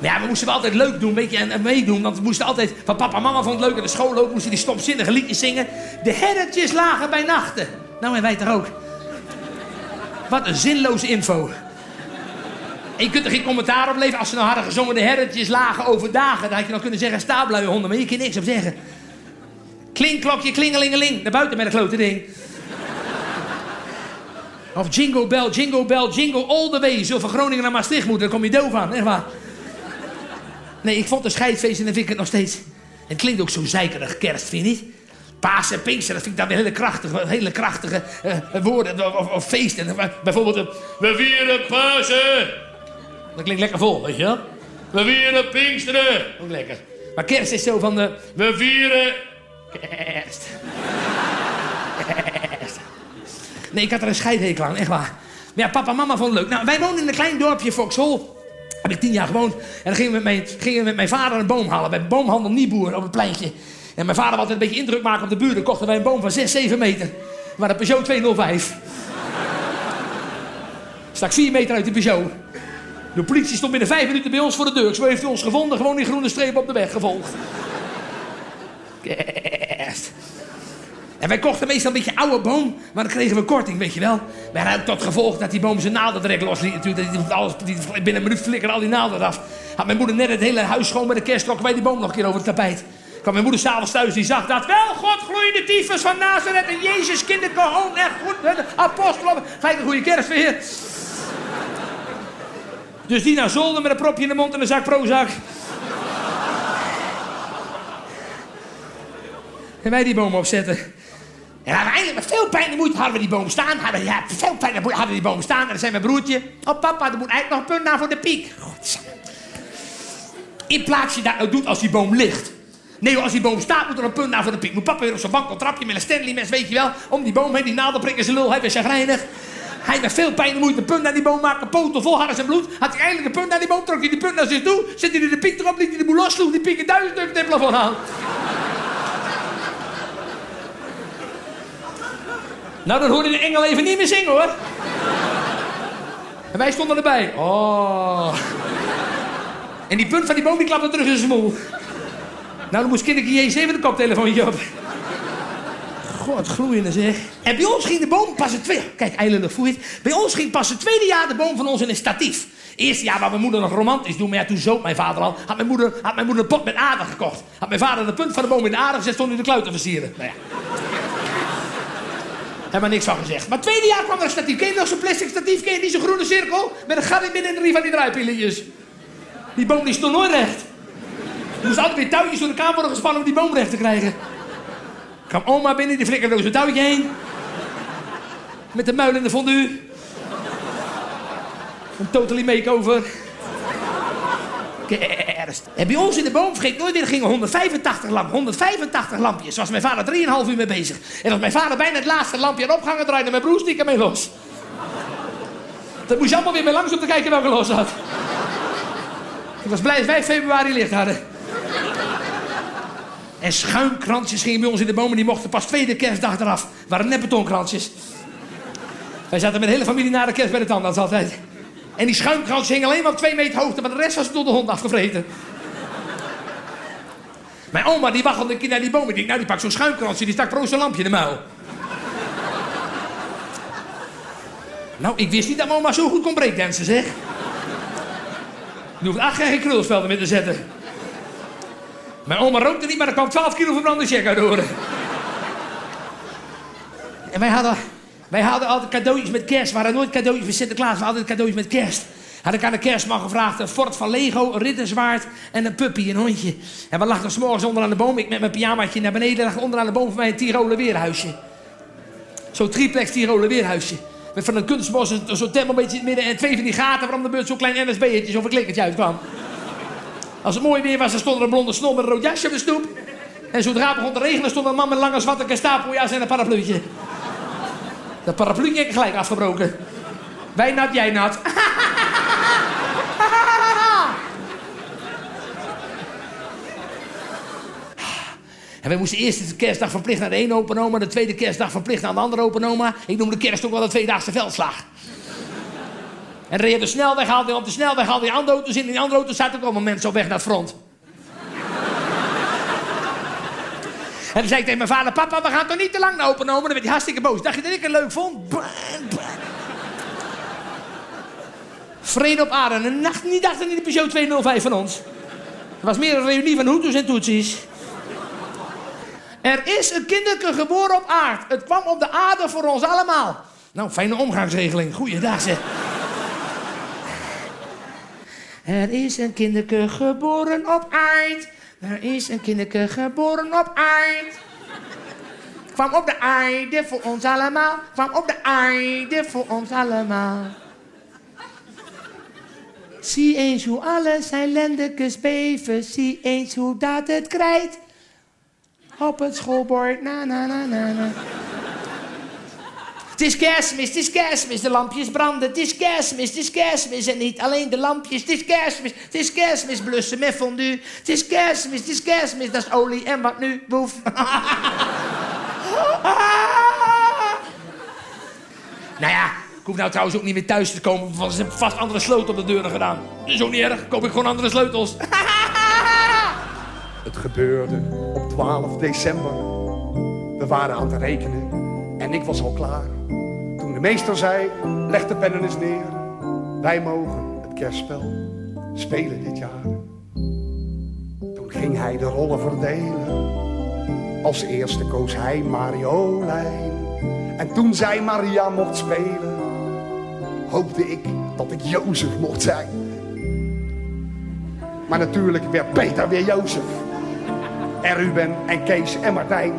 Ja, we moesten wel altijd leuk doen, weet je, en, en meedoen. Want we moesten altijd, van papa en mama vond het leuk, en de school ook, moesten die stomzinnige liedjes zingen. De herretjes lagen bij nachten. Nou, en wij toch ook. Wat een zinloze info. En je kunt er geen commentaar op leveren. Als ze nou hadden gezongen, de herretjes lagen over dagen. Dan had je nog kunnen zeggen, staabluie honden, maar je kunt niks op zeggen. Klinkklokje, klingelingeling, naar buiten met een grote ding. Of Jingle Bell, Jingle Bell, Jingle all the way. Zo van Groningen naar Maastricht moeten, dan kom je doof aan, echt waar. Nee, ik vond de scheidfeest en dan vind ik het nog steeds... Het klinkt ook zo zeikerig, kerst, vind je niet? Paas en Pinkster, dat vind ik dan weer hele krachtige, hele krachtige eh, woorden of, feesten. Eh, Bijvoorbeeld, eh, we vieren Pasen. Dat klinkt lekker vol, weet je wel? We vieren Pinksteren. Ook lekker. Maar kerst is zo van, de, we vieren kerst. kerst. Nee, ik had er een scheidhekel aan, echt waar. Maar ja, papa en mama vonden het leuk. Nou, wij woonden in een klein dorpje, Vauxhall. Heb ik tien jaar gewoond. En dan gingen we met mijn, gingen we met mijn vader een boom halen. Bij boomhandel Nieboer op het pleintje. En mijn vader wilde een beetje indruk maken op de buren. Kochten wij een boom van 6, 7 meter. Maar een Peugeot 205. Stak 4 meter uit de Peugeot. De politie stond binnen 5 minuten bij ons voor de deur. Zo heeft u ons gevonden. Gewoon die groene streep op de weg gevolgd. Kerst. En wij kochten meestal een beetje oude boom, maar dan kregen we korting, weet je wel. Maar had ook tot gevolg dat die boom zijn naalden direct losliet. Natuurlijk, dat alles, die, binnen een minuut flikkerde al die naalden eraf. Had mijn moeder net het hele huis schoon met de kerstklok bij die boom nog een keer over het tapijt. Kwam mijn moeder s'avonds thuis, die zag dat. Wel, God, gloeiende tyfus van Nazareth en Jezus, kinderkohoon, echt goed. Apostel, gelijk een goede kerst weer. Dus die naar zolder met een propje in de mond en een zak Prozac. En wij die boom opzetten. En uiteindelijk met veel pijn en moeite hadden we die boom staan. Hadden, ja, veel pijn en moeite hadden we die boom staan. En dan zei mijn broertje... Oh papa, er moet eigenlijk nog een punt naar voor de piek. In plaats je dat nou doet als die boom ligt. Nee, als die boom staat, moet er een punt naar voor de piek. Moet papa weer op zijn bank een trapje met een Stanley mes, weet je wel. Om die boom heen, die naaldenprik in zijn lul. Hij was chagrijnig. Hij met veel pijn en moeite een punt naar die boom maken. Poten vol hadden zijn bloed. Had hij eindelijk een punt naar die boom, trok hij die punt naar zich toe. Zette hij de piek erop, liet hij de boel los, sloeg die piek in duizend stukken het plafond aan. Nou, dan hoorde de engel even niet meer zingen, hoor. En wij stonden erbij. Oh. En die punt van die boom die klapte terug in zijn mol. Nou, dan moest kindertje Jezus even de koptelefoontje op. God, gloeiende zeg. En bij ons ging de boom pas het tweede... Kijk, eilendig je het. Bij ons ging pas het tweede jaar de boom van ons in een statief. Eerste jaar waar mijn moeder nog romantisch doen, maar ja, toen zoot mijn vader al. Had mijn moeder, had mijn moeder een pot met aarde gekocht. Had mijn vader de punt van de boom in de aarde gezet, stond in de kluit te versieren. Nou ja. Heb maar niks van gezegd. Maar het tweede jaar kwam er een statief. Ken je nog zo'n plastic statief? Ken je die zo'n groene cirkel? Met een gat in midden en drie van die draaipilletjes. Die boom die stond nooit recht. Er moest altijd weer touwtjes door de kamer worden gespannen om die boom recht te krijgen. Kwam oma binnen, die flikkerde door zijn touwtje heen. Met de muil in de fondue. Een totally makeover. Kerst. En bij ons in de boom, vergeet nooit weer, er gingen 185 lampen. 185 lampjes. Was mijn vader 3,5 uur mee bezig. En als mijn vader bijna het laatste lampje had opgehangen, draaide mijn broer stiekem mee los. Dan moest je allemaal weer mee langs om te kijken welke los had. Ik was blij dat wij februari licht hadden. En schuimkransjes gingen bij ons in de bomen, die mochten pas tweede kerstdag eraf. waren net betonkransjes. Wij zaten met de hele familie na de kerst bij de tandarts altijd. En die schuimkransjes hingen alleen maar op twee meter hoogte, maar de rest was door de hond afgevreten. Mijn oma die waggelde een keer naar die boom. Denk, nou die pakt zo'n schuimkransje, die stak proost een lampje in de muil. Nou, ik wist niet dat mijn oma zo goed kon breakdansen, zeg. Je hoeft echt geen krulspelden meer te zetten. Mijn oma rookte niet, maar er kwam 12 kilo verbrande check uit de oren. En wij hadden, wij hadden altijd cadeautjes met kerst. We hadden nooit cadeautjes voor Sinterklaas, we hadden cadeautjes met kerst. Had ik aan de kerstman gevraagd een fort van Lego, een ridderzwaard en een puppy, een hondje. En we lachten 's morgens onder aan de boom. Ik met mijn pyjamaatje naar beneden lag onder aan de boom van mij een Tiroler weerhuisje. Zo'n triplex Tiroler weerhuisje. Met van een kunstbos zo'n beetje in het midden en twee van die gaten waarom de beurt zo'n klein NSB'tje, zo'n verklikkertje uitkwam. Als het mooi weer was, dan stond er een blonde snor met een rood jasje op de stoep. En zodra het begon te regenen, stond een man met lange zwarte gestapojas en een parapluutje. Dat parapluutje heb ik gelijk afgebroken. Wij nat, jij nat. En wij moesten eerst de kerstdag verplicht naar de ene open oma, de tweede kerstdag verplicht naar de andere open. Ik noem de kerst ook wel de tweedaagse veldslag. En reed de snelweg, haalde op de snelweg, haalde je andere auto's in. In die andere auto's zaten ook allemaal mensen op weg naar het front. En zei ik tegen mijn vader, papa, we gaan toch niet te lang naar open oma? Dan werd hij hartstikke boos. Dacht je dat ik het leuk vond? Bang. Vrede op aarde. En nacht, niet dachten in de Peugeot 205 van ons. Het was meer een reunie van Hutus en Tutsis. Er is een kinderke geboren op aard. Het kwam op de aarde voor ons allemaal. Nou, fijne omgangsregeling. Goeiedag zeg. Er is een kinderke geboren op aard. Er is een kinderke geboren op aard. Kwam op de aarde voor ons allemaal. Kwam op de aarde voor ons allemaal. Zie eens hoe alle zijn lendekes beven. Zie eens hoe dat het krijt. Op het schoolbord, na na na na na. Het is kerstmis, het is kerstmis, de lampjes branden. Het is kerstmis, het is kerstmis en niet alleen de lampjes. Het is kerstmis, het is kerstmis, blussen met fondue. Het is kerstmis, het is kerstmis, dat is olie en wat nu, boef. nou ja, ik hoef nou trouwens ook niet meer thuis te komen, want ze hebben vast andere sleutels op de deuren gedaan. Dat is ook niet erg, koop ik gewoon andere sleutels. Het gebeurde op 12 december. We waren aan het rekenen en ik was al klaar. De meester zei, leg de pennen eens neer. Wij mogen het kerstspel spelen dit jaar. Toen ging hij de rollen verdelen. Als eerste koos hij Mariolijn. En toen zij Maria mocht spelen, hoopte ik dat ik Jozef mocht zijn. Maar natuurlijk werd Peter weer Jozef. En Ruben en Kees en Martijn.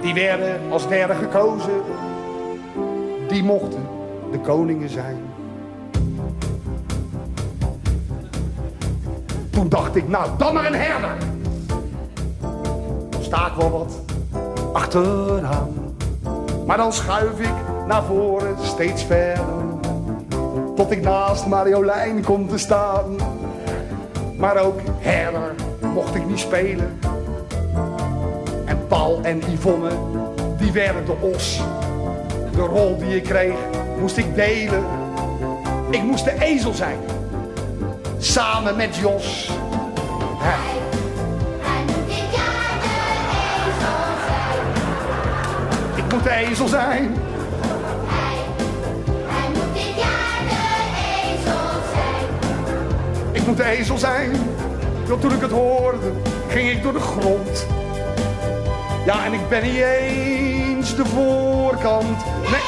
Die werden als derde gekozen. Die mochten de koningen zijn. Toen dacht ik, nou dan maar een herder. Sta ik wel wat achteraan. Maar dan schuif ik naar voren steeds verder. Tot ik naast Mariolijn kom te staan. Maar ook herder mocht ik niet spelen. En Paul en Yvonne, die werden de os. De rol die ik kreeg, moest ik delen. Ik moest de ezel zijn. Samen met Jos. Hè. Ik moet de ezel zijn. Ik moet de ezel zijn. Want toen ik het hoorde, ging ik door de grond. Ja, en ik ben niet eens de voorkant. Nee.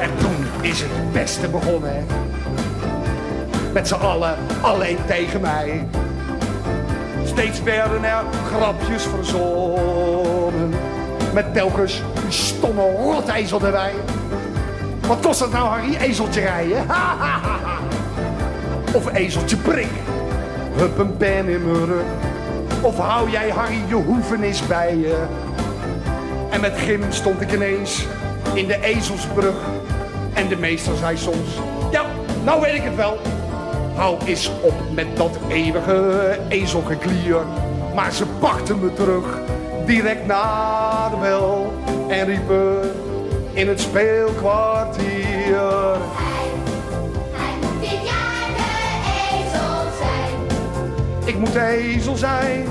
En toen is het beste begonnen. Met z'n allen, alleen tegen mij. Steeds werden er grapjes verzonnen. Met telkens die stomme rotezel erbij. Wat kost dat nou, Harry? Ezeltje rijden? of ezeltje prik. Hup een pen in mijn rug. Of hou jij, Harry, je hoeven eens bij je. En met Gim stond ik ineens in de ezelsbrug. En de meester zei soms, ja, nou weet ik het wel. Hou eens op met dat eeuwige ezelgeklier. Maar ze pakten me terug, direct na de bel. En riepen in het speelkwartier. Ik moet de ezel zijn.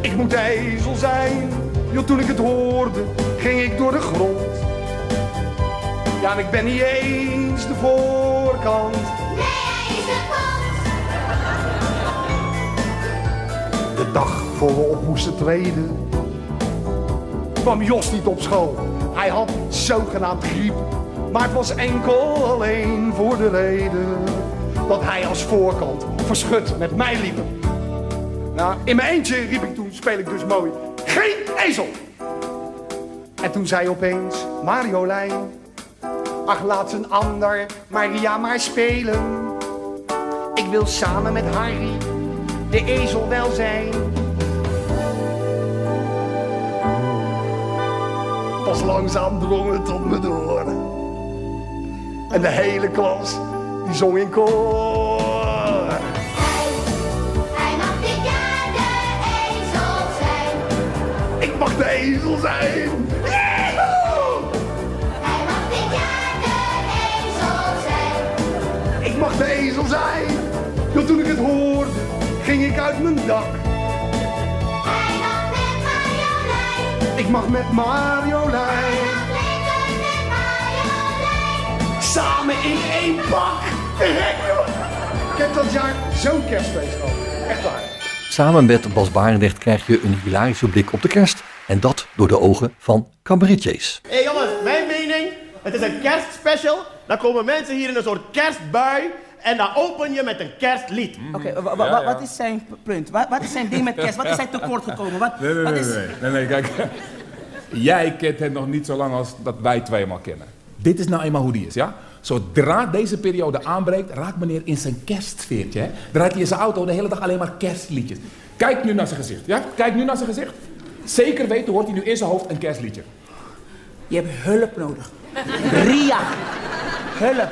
Ik moet de ezel zijn. Jo, toen ik het hoorde, ging ik door de grond. Ja, en ik ben niet eens de voorkant. De dag voor we op moesten treden, kwam Jos niet op school. Hij had zogenaamd griep, maar het was enkel alleen voor de reden dat hij als voorkant verschut met mij liep. Nou, in mijn eentje riep ik toen, speel ik dus mooi, geen ezel! En toen zei opeens Mariolijn, ach laat een ander Maria maar spelen. Ik wil samen met Harry de ezel wel zijn. Pas langzaam drong het tot me door. En de hele klas, die zong in koor. Ik mag de ezel zijn. Ik mag de ezel zijn. Ja, toen ik het hoorde, ging ik uit mijn dak. Ik mag met Marjolein. Samen in één pak. Ik heb dat jaar zo'n kerstfeest gehad. Echt waar. Samen met Bas Barendrecht krijg je een hilarische blik op de kerst. En dat door de ogen van cabaretiers. Hé hey jongens, mijn mening, het is een kerstspecial. Dan komen mensen hier in een soort kerstbui. En dan open je met een kerstlied. Oké, wa- wa- wat is zijn punt? Wat, wat is zijn ding met kerst? Wat is hij tekort gekomen? Wat, Nee, nee, wat nee, is... nee, nee, nee, kijk. Jij kent hem nog niet zo lang als dat wij twee hem al kennen. Dit is nou eenmaal hoe die is, ja? Zodra deze periode aanbreekt, raakt meneer in zijn kerstsfeertje. Hè? Draait hij in zijn auto de hele dag alleen maar kerstliedjes. Kijk nu naar zijn gezicht, ja? Kijk nu naar zijn gezicht. Zeker weten hoort hij nu in zijn hoofd een kerstliedje. Je hebt hulp nodig. Ria. Hulp.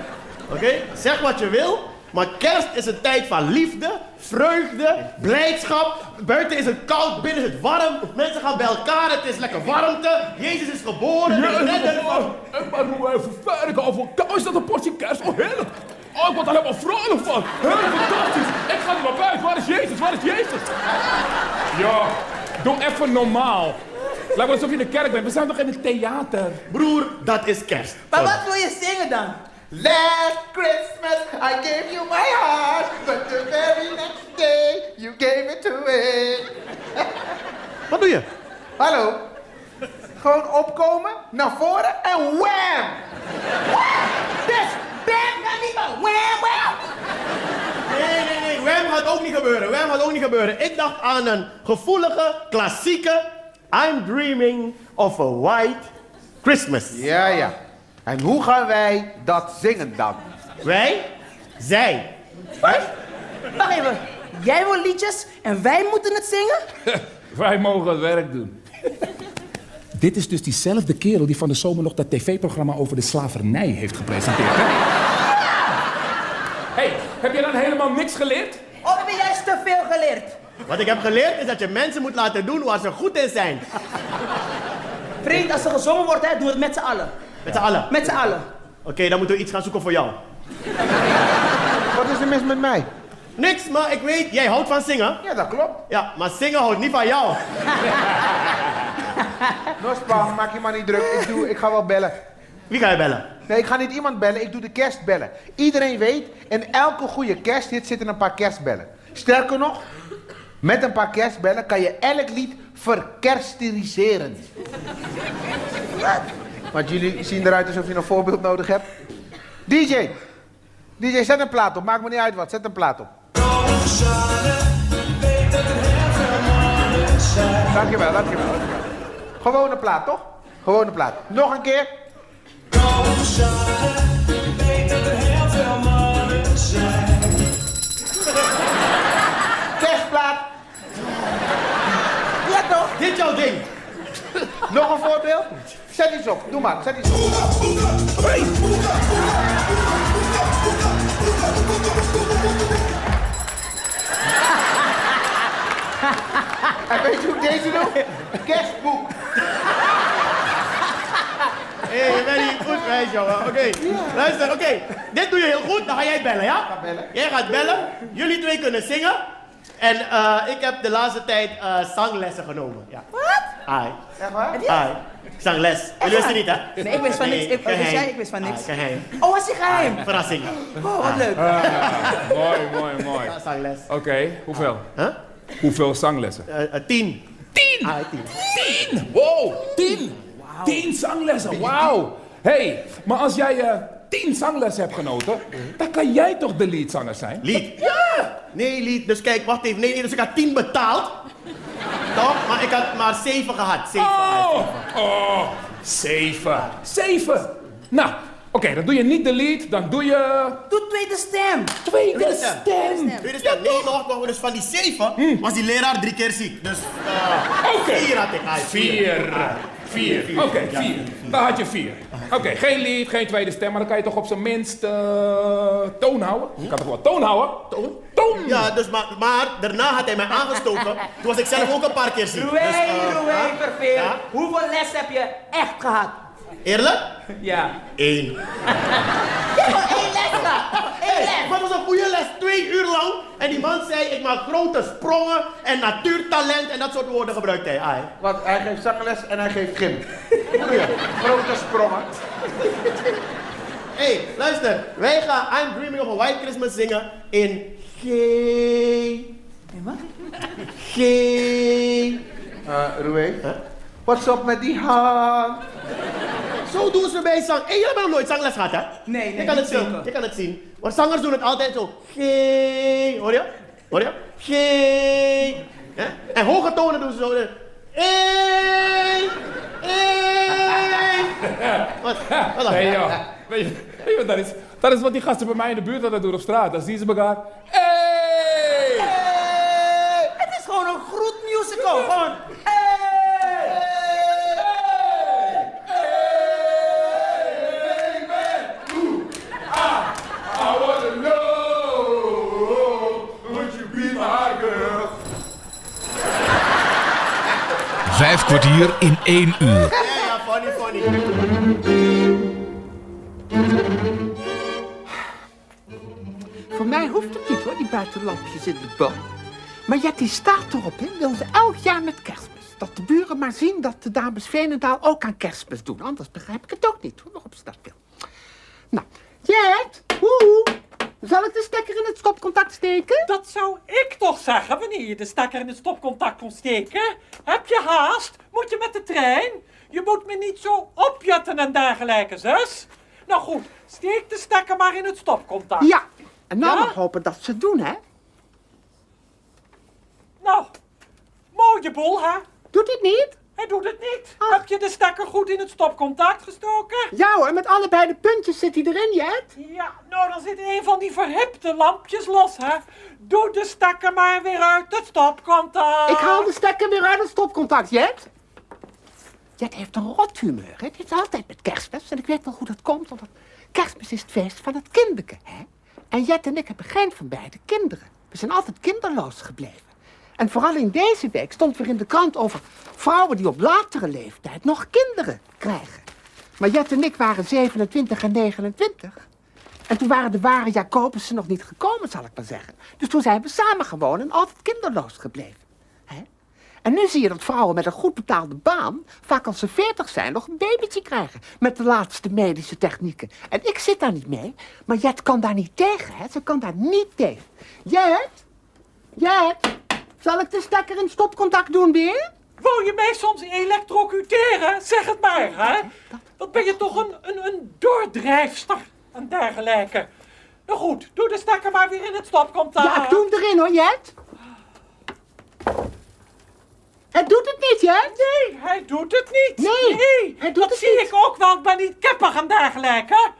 Oké, zeg wat je wil. Maar kerst is een tijd van liefde, vreugde, blijdschap. Buiten is het koud, binnen is het warm. Mensen gaan bij elkaar, het is lekker warmte. Jezus is geboren. de redder van- Maar hoe even. Is dat een portie kerst? Oh, heerlijk. Oh, ik word er helemaal vrolijk van. Heel fantastisch. Ik ga er maar buiten. Waar is Jezus? Waar is Jezus? Ja, doe even normaal. Lijkt wel alsof je in de kerk bent. We zijn toch in het theater? Broer, dat is kerst. Maar wat wil je zingen dan? Last Christmas I gave you my heart, but the very next day you gave it away. Wat doe je? Hallo? Gewoon opkomen, naar voren en wham! Dus, bam, kan niet maar wham, wham. Nee, nee, nee. Wham gaat ook niet gebeuren. Wham gaat ook niet gebeuren. Ik dacht aan een gevoelige, klassieke... I'm dreaming of a white Christmas. Ja, ja. En hoe gaan wij dat zingen dan? Wij? Zij. Wacht even. Jij wil liedjes en wij moeten het zingen? Wij mogen het werk doen. Dit is dus diezelfde kerel die van de zomer nog dat tv-programma over de slavernij heeft gepresenteerd. Hè? hey, heb je dan helemaal niks geleerd? Of heb je juist te veel geleerd? Wat ik heb geleerd is dat je mensen moet laten doen waar ze goed in zijn. Vriend, als er gezongen wordt, hè, doen we het met z'n allen. Met z'n allen? Met z'n allen. Oké, dan moeten we iets gaan zoeken voor jou. Wat is er mis met mij? Niks, maar ik weet, jij houdt van zingen. Ja, dat klopt. Ja, maar zingen houdt niet van jou. Nospam, maak je maar niet druk. Ik, doe, ik ga wel bellen. Wie ga je bellen? Nee, ik ga niet iemand bellen. Ik doe de kerstbellen. Iedereen weet, in elke goede kersthit zitten een paar kerstbellen. Sterker nog, met een paar kerstbellen kan je elk lied verkersteriseren. Want jullie zien eruit alsof je een voorbeeld nodig hebt. DJ, DJ, zet een plaat op. Maakt me niet uit wat, zet een plaat op. Dankjewel, dankjewel, dankjewel. Gewone plaat, toch? Gewone plaat. Nog een keer. Kerstplaat. Ja toch? Dit jouw ding. Nog een voorbeeld? Zet iets op. Doe maar, zet iets op. En weet je hoe ik deze doe? Kerstboek. Hé, je bent niet goed wijs, jongen. Oké, luister, oké. Dit doe je heel goed, dan ga jij bellen, ja? Ga bellen. Jij gaat bellen, jullie twee kunnen zingen. En eh, ik heb de laatste tijd eh, zanglessen genomen. Ja. Wat? Ai. Echt waar? Ai. Zangles. Jullie wisten niet, hè? Nee, ik wist van niks. Ik, wist jij? Ik wist van niks. Geheim. Oh, was je geheim? Verrassing. Oh, wat leuk. Ah, mooi, mooi, mooi. Zangles. Oké, hoeveel? Huh? Hoeveel zanglessen? Eh, eh, tien. Tien! Tien. Tien! Wow, tien! Tien zanglessen, wauw! hey, maar als jij eh, tien zanglessen hebt genoten, dan kan jij toch de leadzanger zijn? Lied? Ja! Nee, lied. Dus kijk, wacht even. Nee, nee, dus ik had tien betaald. Toch? Maar ik had maar zeven gehad. Zeven. Oh, oh, zeven. Zeven! Nou, oké, dan doe je niet de lead, dan doe je... Doe tweede stem. Tweede Tweede stem! stem. Tweede stem. Nee, maar wacht, wacht. Dus van die zeven was die leraar drie keer ziek. Dus eh, Oké. vier had ik. Ai, Vier. Ai. Vier. Oké, vier. Dan had je vier. Oké, geen lied, geen tweede stem, maar dan kan je toch op zijn minst eh, toon houden? Je kan toch wel toon houden? Toon? Toon! Ja, dus maar, maar daarna had hij mij aangestoken. Toen was ik zelf ook een paar keer ziek. Roei, Dus, ja. Ja? Hoeveel les heb je echt gehad? Eerlijk? Ja. Eén. Je les, twee uur lang. En die man zei, ik maak grote sprongen en natuurtalent en dat soort woorden gebruikte hij. Ai. Want hij geeft zangles en hij geeft gym. Grote sprongen. Hé, hey, luister. Wij gaan I'm Dreaming of a White Christmas zingen in G. wat? G. Uh, Roué, what's up met die hand? Zo doen ze bij zang. Hé, jullie hebben nog nooit zangles gehad, hè? Nee, nee, Je kan het zien, je kan het zien. Want zangers doen het altijd zo. G. Hoor je? Hoor je? Ja? En hoge tonen doen ze zo. E. E. Wat? Nee joh, weet je, weet je wat dat is? Dat is wat die gasten bij mij in de buurt altijd doen op straat. Dan zien ze elkaar. Hey! Het is gewoon een groetmusical. Gewoon. I Vijf kwartier in één uur. Voor mij hoeft het niet hoor, die buitenlampjes in de boom. Maar Jetty staat erop, hè, wil ze elk jaar met kerstmis. Dat de buren maar zien dat de dames Veenendaal ook aan kerstmis doen. Anders begrijp ik het ook niet, hoor, waarop ze dat wil. Nou, Jet, hoe? Zal ik de stekker in het stopcontact steken? Dat zou ik toch zeggen wanneer je de stekker in het stopcontact kon steken. Heb je haast? Moet je met de trein? Je moet me niet zo opjutten en dergelijke, zus. Nou goed, steek de stekker maar in het stopcontact. Ja, en nou Ja? hopen dat ze het doen, hè? Nou, mooie boel, hè? Doet het niet? Hij doet het niet. Heb je de stekker goed in het stopcontact gestoken? Ja hoor, met allebei de puntjes zit hij erin, Jet. Ja, nou dan zit een van die verhipte lampjes los, hè? Doe de stekker maar weer uit het stopcontact. Ik haal de stekker weer uit het stopcontact, Jet. Jet heeft een rot humeur. hè. Het is altijd met kerstmis. En ik weet wel hoe dat komt, want kerstmis is het feest van het kinderke. Hè? En Jet en ik hebben geen van beide kinderen. We zijn altijd kinderloos gebleven. En vooral in deze week stond weer in de krant over vrouwen die op latere leeftijd nog kinderen krijgen. Maar Jet en ik waren 27 en 29. En toen waren de ware Jacobussen nog niet gekomen, zal ik maar zeggen. Dus toen zijn we samen gewoon en altijd kinderloos gebleven. En nu zie je dat vrouwen met een goed betaalde baan, vaak als ze 40 zijn, nog een babytje krijgen. Met de laatste medische technieken. En ik zit daar niet mee, maar Jet kan daar niet tegen, hè? Ze kan daar niet tegen. Jet? Jet? Zal ik de stekker in stopcontact doen weer? Wou je mij soms elektrocuteren? Zeg het maar, hè? Wat ben je toch een, een, een doordrijfster en dergelijke. Nou goed, doe de stekker maar weer in het stopcontact. Ja, ik doe hem erin hoor, Jet. Het doet het niet, Jet? Nee, hij doet het niet. Nee, doet dat het zie ik ook wel. Ik ben niet kippig en dergelijke.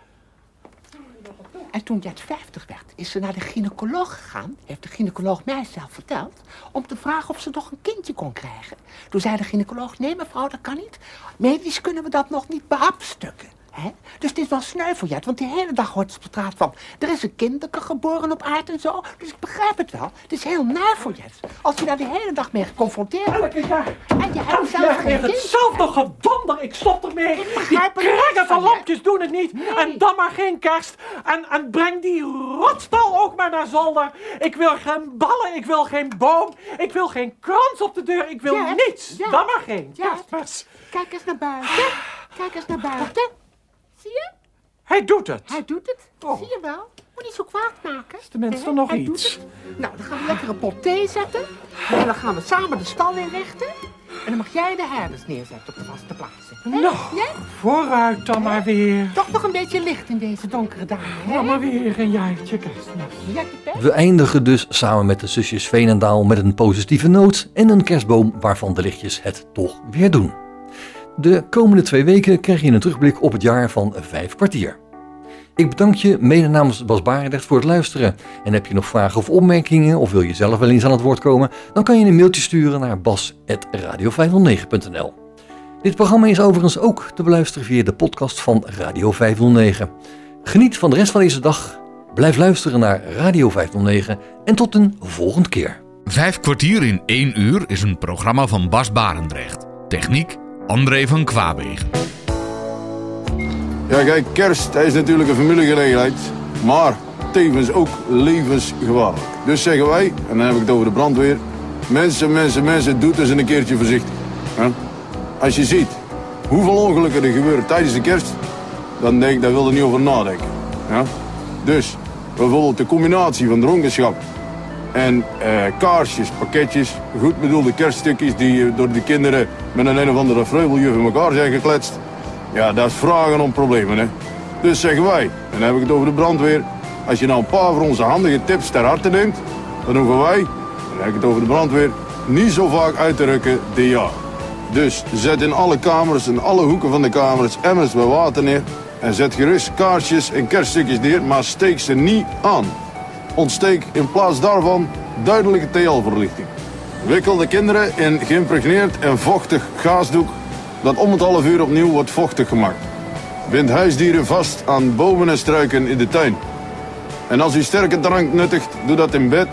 En toen Jet 50 werd, is ze naar de gynaecoloog gegaan, heeft de gynaecoloog mij zelf verteld, om te vragen of ze nog een kindje kon krijgen. Toen zei de gynaecoloog, nee mevrouw, dat kan niet. Medisch kunnen we dat nog niet behapstukken. Hè? Dus het is wel Jet, want de hele dag hoort ze op straat van, er is een kinderke geboren op aard en zo. Dus ik begrijp het wel. Het is heel naar voor Jet. Als je daar de hele dag mee geconfronteerd wordt. En je hebt zelf geen kind. hetzelfde gedonder. Ik stop ermee. Die begrijp er niks krengen van lampjes doen het niet. En dan maar geen kerst. En, en breng die rotstal ook maar naar zolder. Ik wil geen ballen. Ik wil geen boom. Ik wil geen krans op de deur. Ik wil Jet, niets. Jet, Dan maar geen Jet. kerstmis. Kijk eens naar buiten. Kijk eens naar buiten. Zie je? Hij doet het. Hij doet het. Zie je wel? Moet niet zo kwaad maken. tenminste Hè? nog Hij iets. Nou, dan gaan we lekker een pot thee zetten. En dan gaan we samen de stal inrichten. En dan mag jij de herders neerzetten op de vaste plaatsen. Hè? Nou, Ja? vooruit dan maar weer. Toch nog een beetje licht in deze donkere dagen, hè? Dan maar weer een jaartje kerstmis. We eindigen dus samen met de zusjes Veenendaal met een positieve noot en een kerstboom waarvan de lichtjes het toch weer doen. De komende twee weken krijg je een terugblik op het jaar van vijf kwartier. Ik bedank je mede namens Bas Barendrecht voor het luisteren. En heb je nog vragen of opmerkingen of wil je zelf wel eens aan het woord komen, dan kan je een mailtje sturen naar bas.radio509.nl. Dit programma is overigens ook te beluisteren via de podcast van Radio 509. Geniet van de rest van deze dag. Blijf luisteren naar Radio 509 en tot een volgende keer. Vijf kwartier in één uur is een programma van Bas Barendrecht. Techniek André van Kwaabegen. Ja, kijk, kerst is natuurlijk een familiegelegenheid, maar tevens ook levensgevaarlijk. Dus zeggen wij, en dan heb ik het over de brandweer, mensen, mensen, mensen, doe het eens een keertje voorzichtig. hè. Als je ziet hoeveel ongelukken er gebeuren tijdens de kerst, dan denk ik, daar wil je niet over nadenken. Dus, bijvoorbeeld de combinatie van dronkenschap En eh, kaarsjes, pakketjes, goed bedoelde kerststukjes die eh, door de kinderen met een een of andere vreugeljuf in elkaar zijn gekletst. Ja, dat is vragen om problemen, hè. Dus zeggen wij, en dan heb ik het over de brandweer, als je nou een paar van onze handige tips ter harte neemt, dan hoeven wij, en dan heb ik het over de brandweer, niet zo vaak uit te rukken dit jaar. Dus zet in alle kamers en alle hoeken van de kamers emmers met water neer. En zet gerust kaarsjes en kerststukjes neer, maar steek ze niet aan. Ontsteek in plaats daarvan duidelijke TL-verlichting. Wikkel de kinderen in geïmpregneerd en vochtig gaasdoek dat om het half uur opnieuw wordt vochtig gemaakt. Bind huisdieren vast aan bomen en struiken in de tuin. En als u sterke drank nuttigt, doe dat in bed,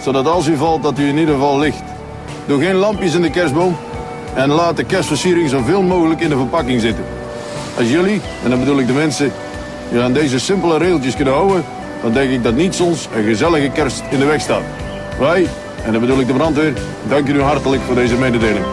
zodat als u valt dat u in ieder geval ligt. Doe geen lampjes in de kerstboom en laat de kerstversiering zoveel mogelijk in de verpakking zitten. Als jullie, en dan bedoel ik de mensen, je aan deze simpele regeltjes kunnen houden, dan denk ik dat niets ons een gezellige kerst in de weg staat. Wij, en dan bedoel ik de brandweer, dank u hartelijk voor deze mededeling.